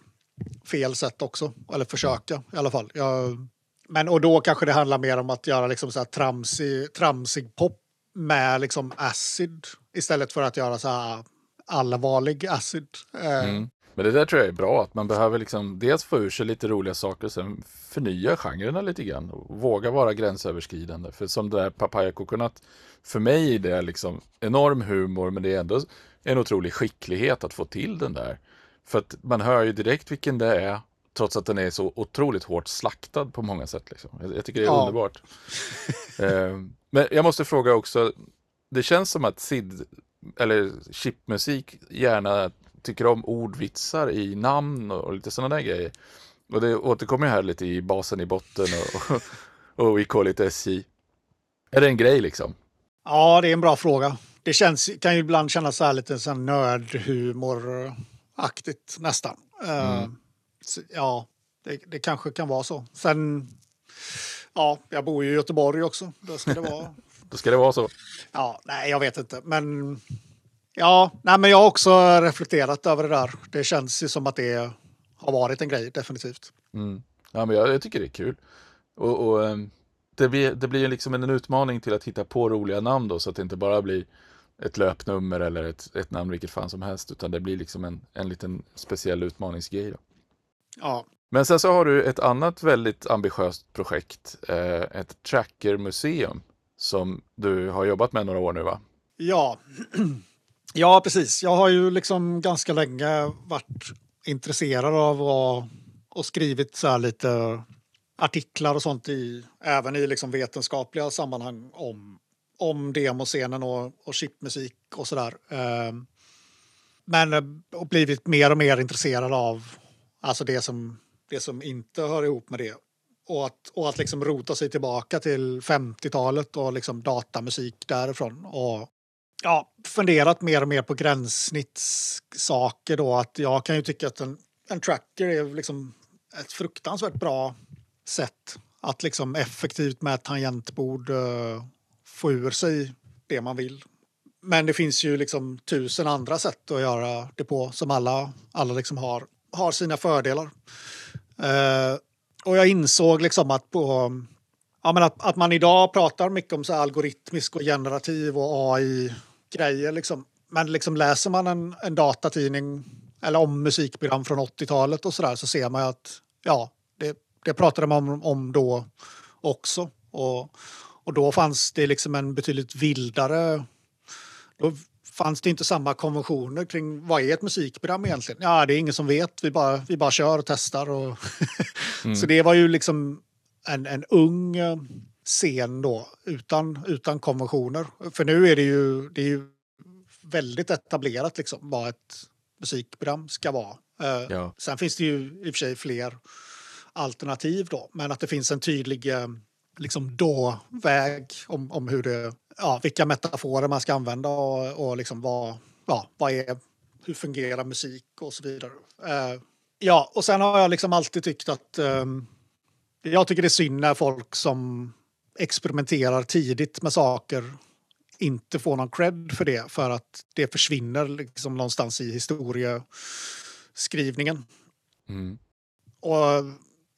Speaker 2: fel sätt också. Eller försöka i alla fall. Jag, men och då kanske det handlar mer om att göra liksom så här tramsig, tramsig pop med liksom acid istället för att göra så här allvarlig acid. Eh,
Speaker 1: mm. Men det där tror jag är bra, att man behöver liksom dels få ur sig lite roliga saker och sen förnya genrerna lite grann och våga vara gränsöverskridande. För som det där Papaya Coconut, för mig är det liksom enorm humor men det är ändå en otrolig skicklighet att få till den där. För att man hör ju direkt vilken det är, trots att den är så otroligt hårt slaktad på många sätt. Liksom. Jag, jag tycker det är
Speaker 2: Ja.
Speaker 1: underbart. eh, men jag måste fråga också, det känns som att Sid, eller chipmusik, gärna tycker om ordvitsar i namn och, och lite sådana där grejer. Och det återkommer ju här lite i basen i botten och, och, och i Call SJ. Är det en grej liksom?
Speaker 2: Ja, det är en bra fråga. Det känns, kan ju ibland kännas så här lite så här nördhumoraktigt nästan. Eh,
Speaker 1: Mm.
Speaker 2: så, ja, det, det kanske kan vara så. Sen, ja, jag bor ju i Göteborg också. Då ska det vara.
Speaker 1: Då ska det vara så.
Speaker 2: ja, nej, jag vet inte. Men ja, nej, men jag har också reflekterat över det där. Det känns ju som att det har varit en grej, definitivt.
Speaker 1: Mm. Ja, men jag, jag tycker det är kul. Och, och ehm, det, blir, det blir liksom en utmaning till att hitta på roliga namn då, så att det inte bara blir ett löpnummer eller ett, ett namn vilket fan som helst, utan det blir liksom en, en liten speciell utmaningsgrej. Då.
Speaker 2: Ja,
Speaker 1: Men sen så har du ett annat väldigt ambitiöst projekt, eh, ett trackermuseum som du har jobbat med några år nu va?
Speaker 2: Ja. ja, precis. Jag har ju liksom ganska länge varit intresserad av och, och skrivit så här lite artiklar och sånt i, även i liksom vetenskapliga sammanhang om, om demoscenen och, och chipmusik och sådär. Ehm, eh, men och blivit mer och mer intresserad av alltså det som, det som inte hör ihop med det. Och att, och att liksom rota sig tillbaka till 50-talet och liksom datamusik därifrån. Och ja, funderat mer och mer på gränssnittssaker då. Att jag kan ju tycka att en, en tracker är liksom ett fruktansvärt bra sätt att liksom effektivt med ett tangentbord uh, få ur sig det man vill. Men det finns ju liksom tusen andra sätt att göra det på som alla, alla liksom har, har sina fördelar. Eh, och jag insåg liksom att på ja, men att, att man idag pratar mycket om så algoritmisk och generativ och AI-grejer. Liksom. Men liksom läser man en, en datatidning eller om musikprogram från 80-talet och så där så ser man ju att ja, det, det pratade man om, om då också. Och, och då fanns det liksom en betydligt vildare... Då fanns det inte samma konventioner kring vad är ett musikprogram egentligen? Ja, det är ingen som vet. Vi bara, vi bara kör och testar. Och Så det var ju liksom en, en ung eh, scen då utan, utan konventioner. För nu är det ju, det är ju väldigt etablerat liksom vad ett musikprogram ska vara. Eh,
Speaker 1: Ja.
Speaker 2: Sen finns det ju i och för sig fler alternativ då, men att det finns en tydlig eh, liksom då-väg om, om hur det, ja, vilka metaforer man ska använda och, och liksom vad, ja, vad är, hur fungerar musik och så vidare. Eh, ja, och sen har jag liksom alltid tyckt att ehm, jag tycker det är synd när folk som experimenterar tidigt med saker inte får någon cred för det för att det försvinner liksom någonstans i historieskrivningen.
Speaker 1: Mm.
Speaker 2: Och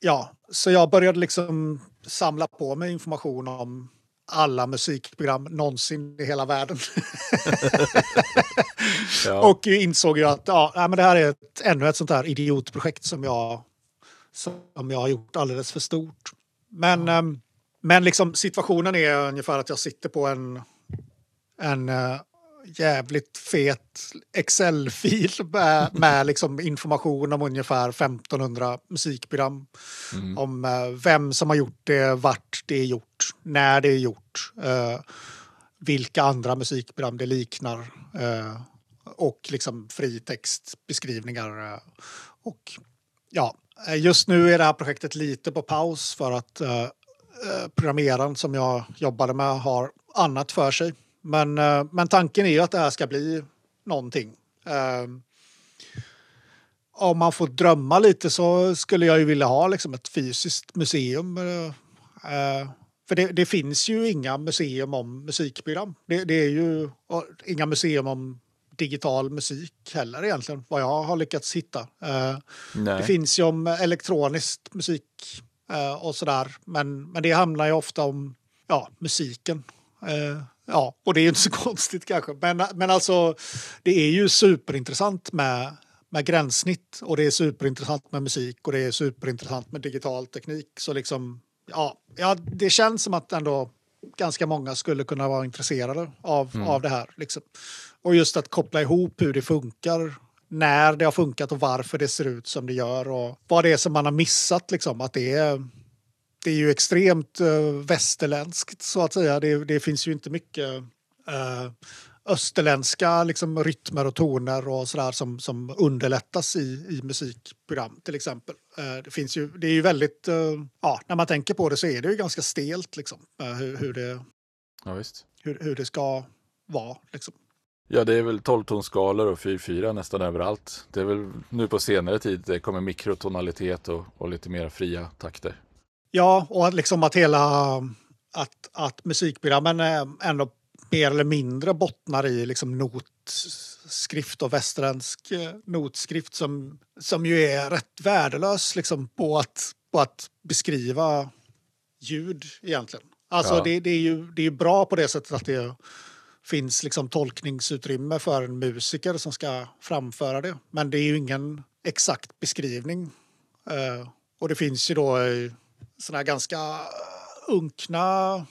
Speaker 2: ja, så jag började liksom samla på mig information om alla musikprogram någonsin i hela världen.
Speaker 1: Ja.
Speaker 2: Och insåg ju att ja, men det här är ett, ännu ett sånt här idiotprojekt som jag, som jag har gjort alldeles för stort. Men, ehm, men liksom situationen är ungefär att jag sitter på en, en eh, jävligt fet Excel-fil med, med liksom information om ungefär 1500 musikprogram.
Speaker 1: Mm.
Speaker 2: Om eh, vem som har gjort det, vart det är gjort, när det är gjort. eh, vilka andra musikprogram det liknar. eh, och liksom fritextbeskrivningar. eh, Och ja, eh, just nu är det här projektet lite på paus för att eh, eh, programmeraren som jag jobbade med har annat för sig. Men, eh, men tanken är ju att det här ska bli någonting. Eh, om man får drömma lite så skulle jag ju vilja ha liksom ett fysiskt museum. eh, eh, För det, det finns ju inga museum om musikprogram. Det, det är ju inga museum om digital musik heller egentligen, vad jag har lyckats hitta.
Speaker 1: Nej.
Speaker 2: Det finns ju om elektronisk musik och sådär, men, men det handlar ju ofta om ja, musiken. Eh, ja, och det är ju inte så konstigt kanske, men, men alltså det är ju superintressant med, med gränssnitt och det är superintressant med musik och det är superintressant med digital teknik. Så liksom, ja, ja det känns som att ändå ganska många skulle kunna vara intresserade av, av det här. Liksom. Och just att koppla ihop hur det funkar, när det har funkat och varför det ser ut som det gör och vad det är som man har missat. Liksom. Att det, är, det är ju extremt uh, västerländskt så att säga. Det, det finns ju inte mycket eh, österländska liksom, rytmer och toner och sådär som, som underlättas i, i musikprogram till exempel. Eh, det, finns ju, det är ju väldigt, eh, ja, när man tänker på det så är det ju ganska stelt liksom, eh, hur, hur, det,
Speaker 1: Ja,
Speaker 2: hur, hur det ska vara. Liksom.
Speaker 1: Ja, det är väl 12-tonsskalor och 4-4 nästan överallt. Det är väl nu på senare tid det kommer mikrotonalitet och, och lite mer fria takter.
Speaker 2: Ja, och att liksom att hela att, att musikprogrammen är ändå mer eller mindre bottnar i liksom notskrift och västerländsk eh, notskrift som, som ju är rätt värdelös liksom på att, på att beskriva ljud egentligen. Alltså
Speaker 1: Ja.
Speaker 2: det, det är ju det är bra på det sättet att det finns liksom tolkningsutrymme för en musiker som ska framföra det. Men det är ju ingen exakt beskrivning. Eh, och det finns ju då eh, såna ganska unkna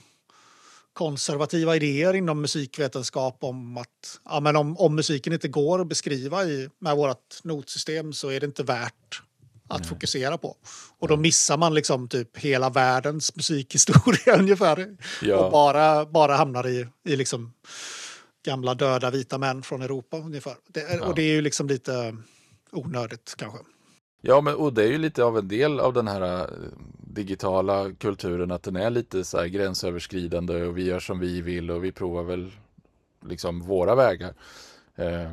Speaker 2: konservativa idéer inom musikvetenskap om att ja, men om, om musiken inte går att beskriva i, med vårt notsystem så är det inte värt att fokusera på. Och då missar man liksom typ hela världens musikhistoria ungefär.
Speaker 1: Ja.
Speaker 2: Och bara, bara hamnar i, i liksom gamla döda vita män från Europa ungefär. Det, är-
Speaker 1: Ja.
Speaker 2: Och det är ju liksom lite onödigt kanske.
Speaker 1: Ja, men och det är ju lite av en del av den här eh, digitala kulturen att den är lite så här gränsöverskridande och vi gör som vi vill och vi provar väl liksom våra vägar. Eh,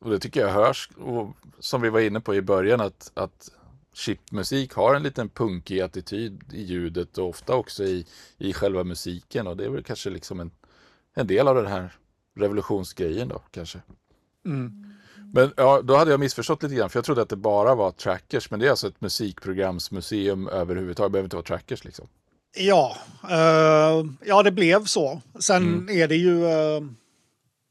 Speaker 1: och det tycker jag hörs, och som vi var inne på i början, att, att chipmusik har en liten punkig attityd i ljudet och ofta också i, i själva musiken och det är väl kanske liksom en, en del av den här revolutionsgrejen då kanske. Mm. Men ja, då hade jag missförstått lite grann för jag trodde att det bara var trackers men det är alltså ett musikprogramsmuseum överhuvudtaget, det behöver inte vara trackers liksom.
Speaker 2: Ja, eh, ja det blev så. Sen
Speaker 1: Mm.
Speaker 2: är det ju, eh,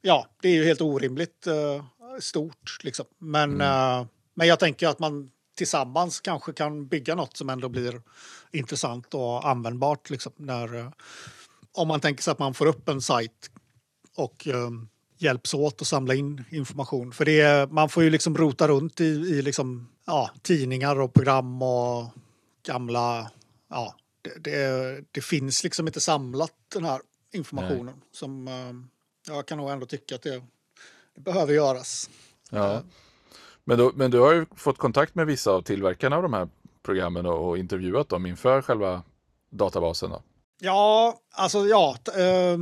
Speaker 2: ja, det är ju helt orimligt eh, stort liksom. Men,
Speaker 1: Mm.
Speaker 2: men jag tänker att man tillsammans kanske kan bygga något som ändå blir intressant och användbart liksom. När, om man tänker sig att man får upp en sajt och eh, hjälps åt att samla in information. För det är, man får ju liksom rota runt i, i liksom, ja, tidningar och program och gamla... Ja, det, det, det finns liksom inte samlat den här informationen. Som eh, jag kan nog ändå tycka att det, det behöver göras.
Speaker 1: Ja. Men, då, men du har ju fått kontakt med vissa av tillverkarna av de här programmen och, och intervjuat dem inför själva databasen då?
Speaker 2: Ja, alltså ja. t- Eh,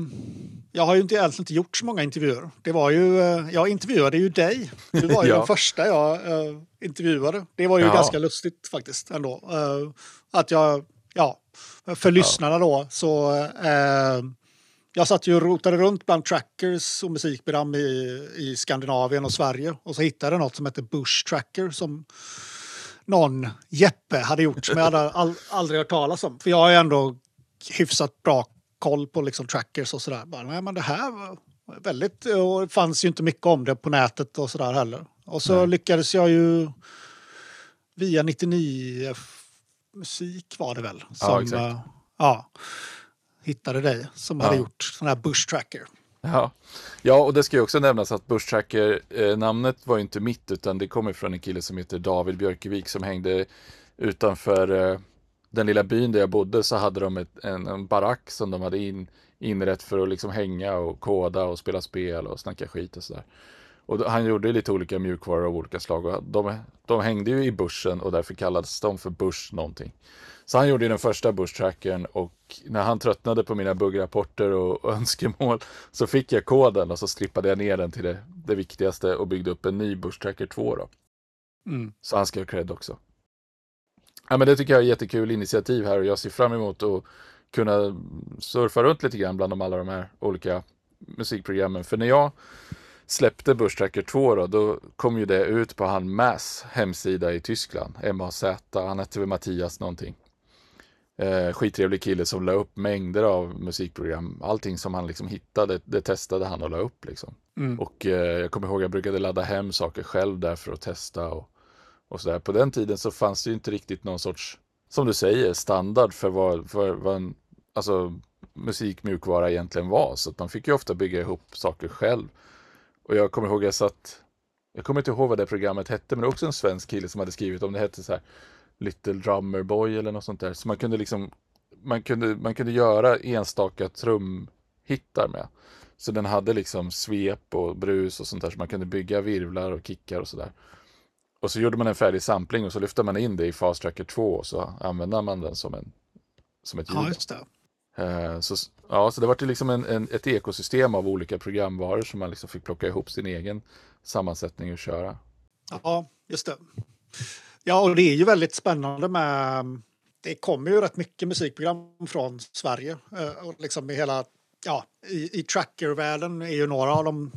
Speaker 2: jag har ju inte, egentligen inte gjort så många intervjuer. Det var ju, eh, jag intervjuade ju dig. Du var ju
Speaker 1: Ja.
Speaker 2: den första jag eh, intervjuade. Det var ju
Speaker 1: Ja.
Speaker 2: ganska lustigt faktiskt ändå. Eh, att jag, ja, för lyssnarna då så eh, jag satt ju och rotade runt bland trackers och musikprogram i, i Skandinavien och Sverige och så hittade jag något som heter Bush Tracker som någon Jeppe hade gjort som jag hade all, aldrig hört talas om. För jag har ju ändå hyfsat bra koll på liksom trackers och sådär. Bara, nej, men det här var väldigt... Och det fanns ju inte mycket om det på nätet och sådär heller. Och så
Speaker 1: Nej.
Speaker 2: lyckades jag ju via 99 F- musik var det väl. Som,
Speaker 1: exakt.
Speaker 2: eh, ja, hittade dig som hade
Speaker 1: Ja.
Speaker 2: gjort sån här bush tracker.
Speaker 1: Ja. ja, och det ska ju också nämnas att Bush Tracker-namnet var ju inte mitt utan det kommer från en kille som heter David Björkevik som hängde utanför eh, den lilla byn där jag bodde så hade de ett, en, en barack som de hade in, inrett för att liksom hänga och koda och spela spel och snacka skit och sådär. Och då, han gjorde lite olika mjukvaror av olika slag och de, de hängde ju i börsen och därför kallades de för Bush någonting. Så han gjorde ju den första Bush-trackern och när han tröttnade på mina buggrapporter och, och önskemål så fick jag koden och så strippade jag ner den till det, det viktigaste och byggde upp en ny Bush-tracker 2 då.
Speaker 2: Mm.
Speaker 1: Så han ska ha cred också. Ja, men det tycker jag är jättekul initiativ här och jag ser fram emot att kunna surfa runt lite grann bland de alla de här olika musikprogrammen. För när jag släppte Bush Tracker 2 då, då kom ju det ut på han Mass hemsida i Tyskland. MAZ, han hette väl Mattias någonting. Eh, skittrevlig kille som la upp mängder av musikprogram. Allting som han liksom hittade, det testade han och la upp liksom.
Speaker 2: Mm.
Speaker 1: Och eh, jag kommer ihåg jag brukade ladda hem saker själv där för att testa och, och sådär. På den tiden så fanns det ju inte riktigt någon sorts, som du säger, standard för vad, för vad en alltså, musikmjukvara egentligen var. Så att man fick ju ofta bygga ihop saker själv. Och jag kommer ihåg jag satt, jag kommer inte ihåg vad det programmet hette, men det var också en svensk kille som hade skrivit om det hette så här Little Drummer Boy eller något sånt där. Så man kunde liksom, man kunde, man kunde göra enstaka trumhittar med. Så den hade liksom svep och brus och sånt där så man kunde bygga virvlar och kickar och sådär. Och så gjorde man en färdig sampling och så lyfte man in det i Fast Tracker 2 och så använde man den som, en, som ett ljud.
Speaker 2: Ja, just det.
Speaker 1: Eh, Så, ja, så det var liksom en, en, ett ekosystem av olika programvaror som man liksom fick plocka ihop sin egen sammansättning och köra.
Speaker 2: Ja, just det. Ja, och det är ju väldigt spännande med... Det kommer ju rätt mycket musikprogram från Sverige. eh, Och liksom i hela... Ja, i, i trackervärlden är ju några av de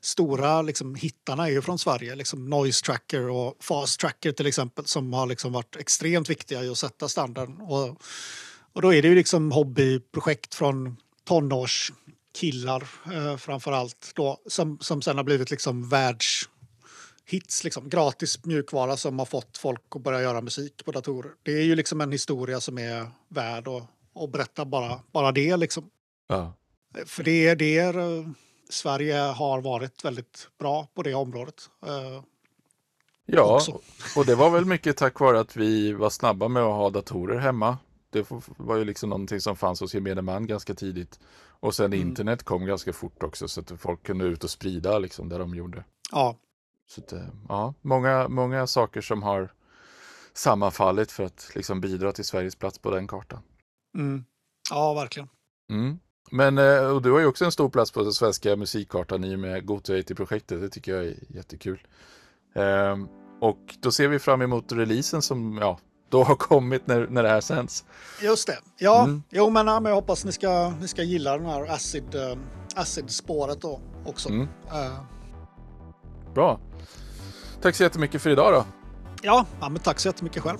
Speaker 2: stora liksom, hittarna är ju från Sverige. Liksom Noise Tracker och Fast Tracker till exempel som har liksom varit extremt viktiga i att sätta standarden. Och, och då är det ju liksom hobbyprojekt från tonårskillar eh, framför allt då som, som sen har blivit liksom världs hits, liksom, gratis mjukvara som har fått folk att börja göra musik på datorer. Det är ju liksom en historia som är värd att, att berätta bara, bara det. Liksom.
Speaker 1: Ja.
Speaker 2: För det är det eh, Sverige har varit väldigt bra på det området. Eh,
Speaker 1: Ja,
Speaker 2: också.
Speaker 1: och det var väl mycket tack vare att vi var snabba med att ha datorer hemma. Det var ju liksom någonting som fanns hos gemene man ganska tidigt. Och sen
Speaker 2: Mm.
Speaker 1: internet kom ganska fort också så att folk kunde ut och sprida liksom det de gjorde.
Speaker 2: Ja,
Speaker 1: Så att, eh, ja, många, många saker som har sammanfallit för att liksom bidra till Sveriges plats på den kartan.
Speaker 2: mm. ja verkligen.
Speaker 1: Mm. Men eh, och du har ju också en stor plats på den svenska musikkartan i och med Goto 80-projektet. Det tycker jag är jättekul. Ehm, och då ser vi fram emot releasen som ja, då har kommit när, när det här sänds.
Speaker 2: Just det. Ja,
Speaker 1: Mm.
Speaker 2: jo, men, ja, men jag hoppas ni ska, ni ska gilla den här acid, eh, acid-spåret då också.
Speaker 1: Mm.
Speaker 2: Eh,
Speaker 1: Bra. Tack så jättemycket för idag då.
Speaker 2: ja, ja, men tack så jättemycket själv.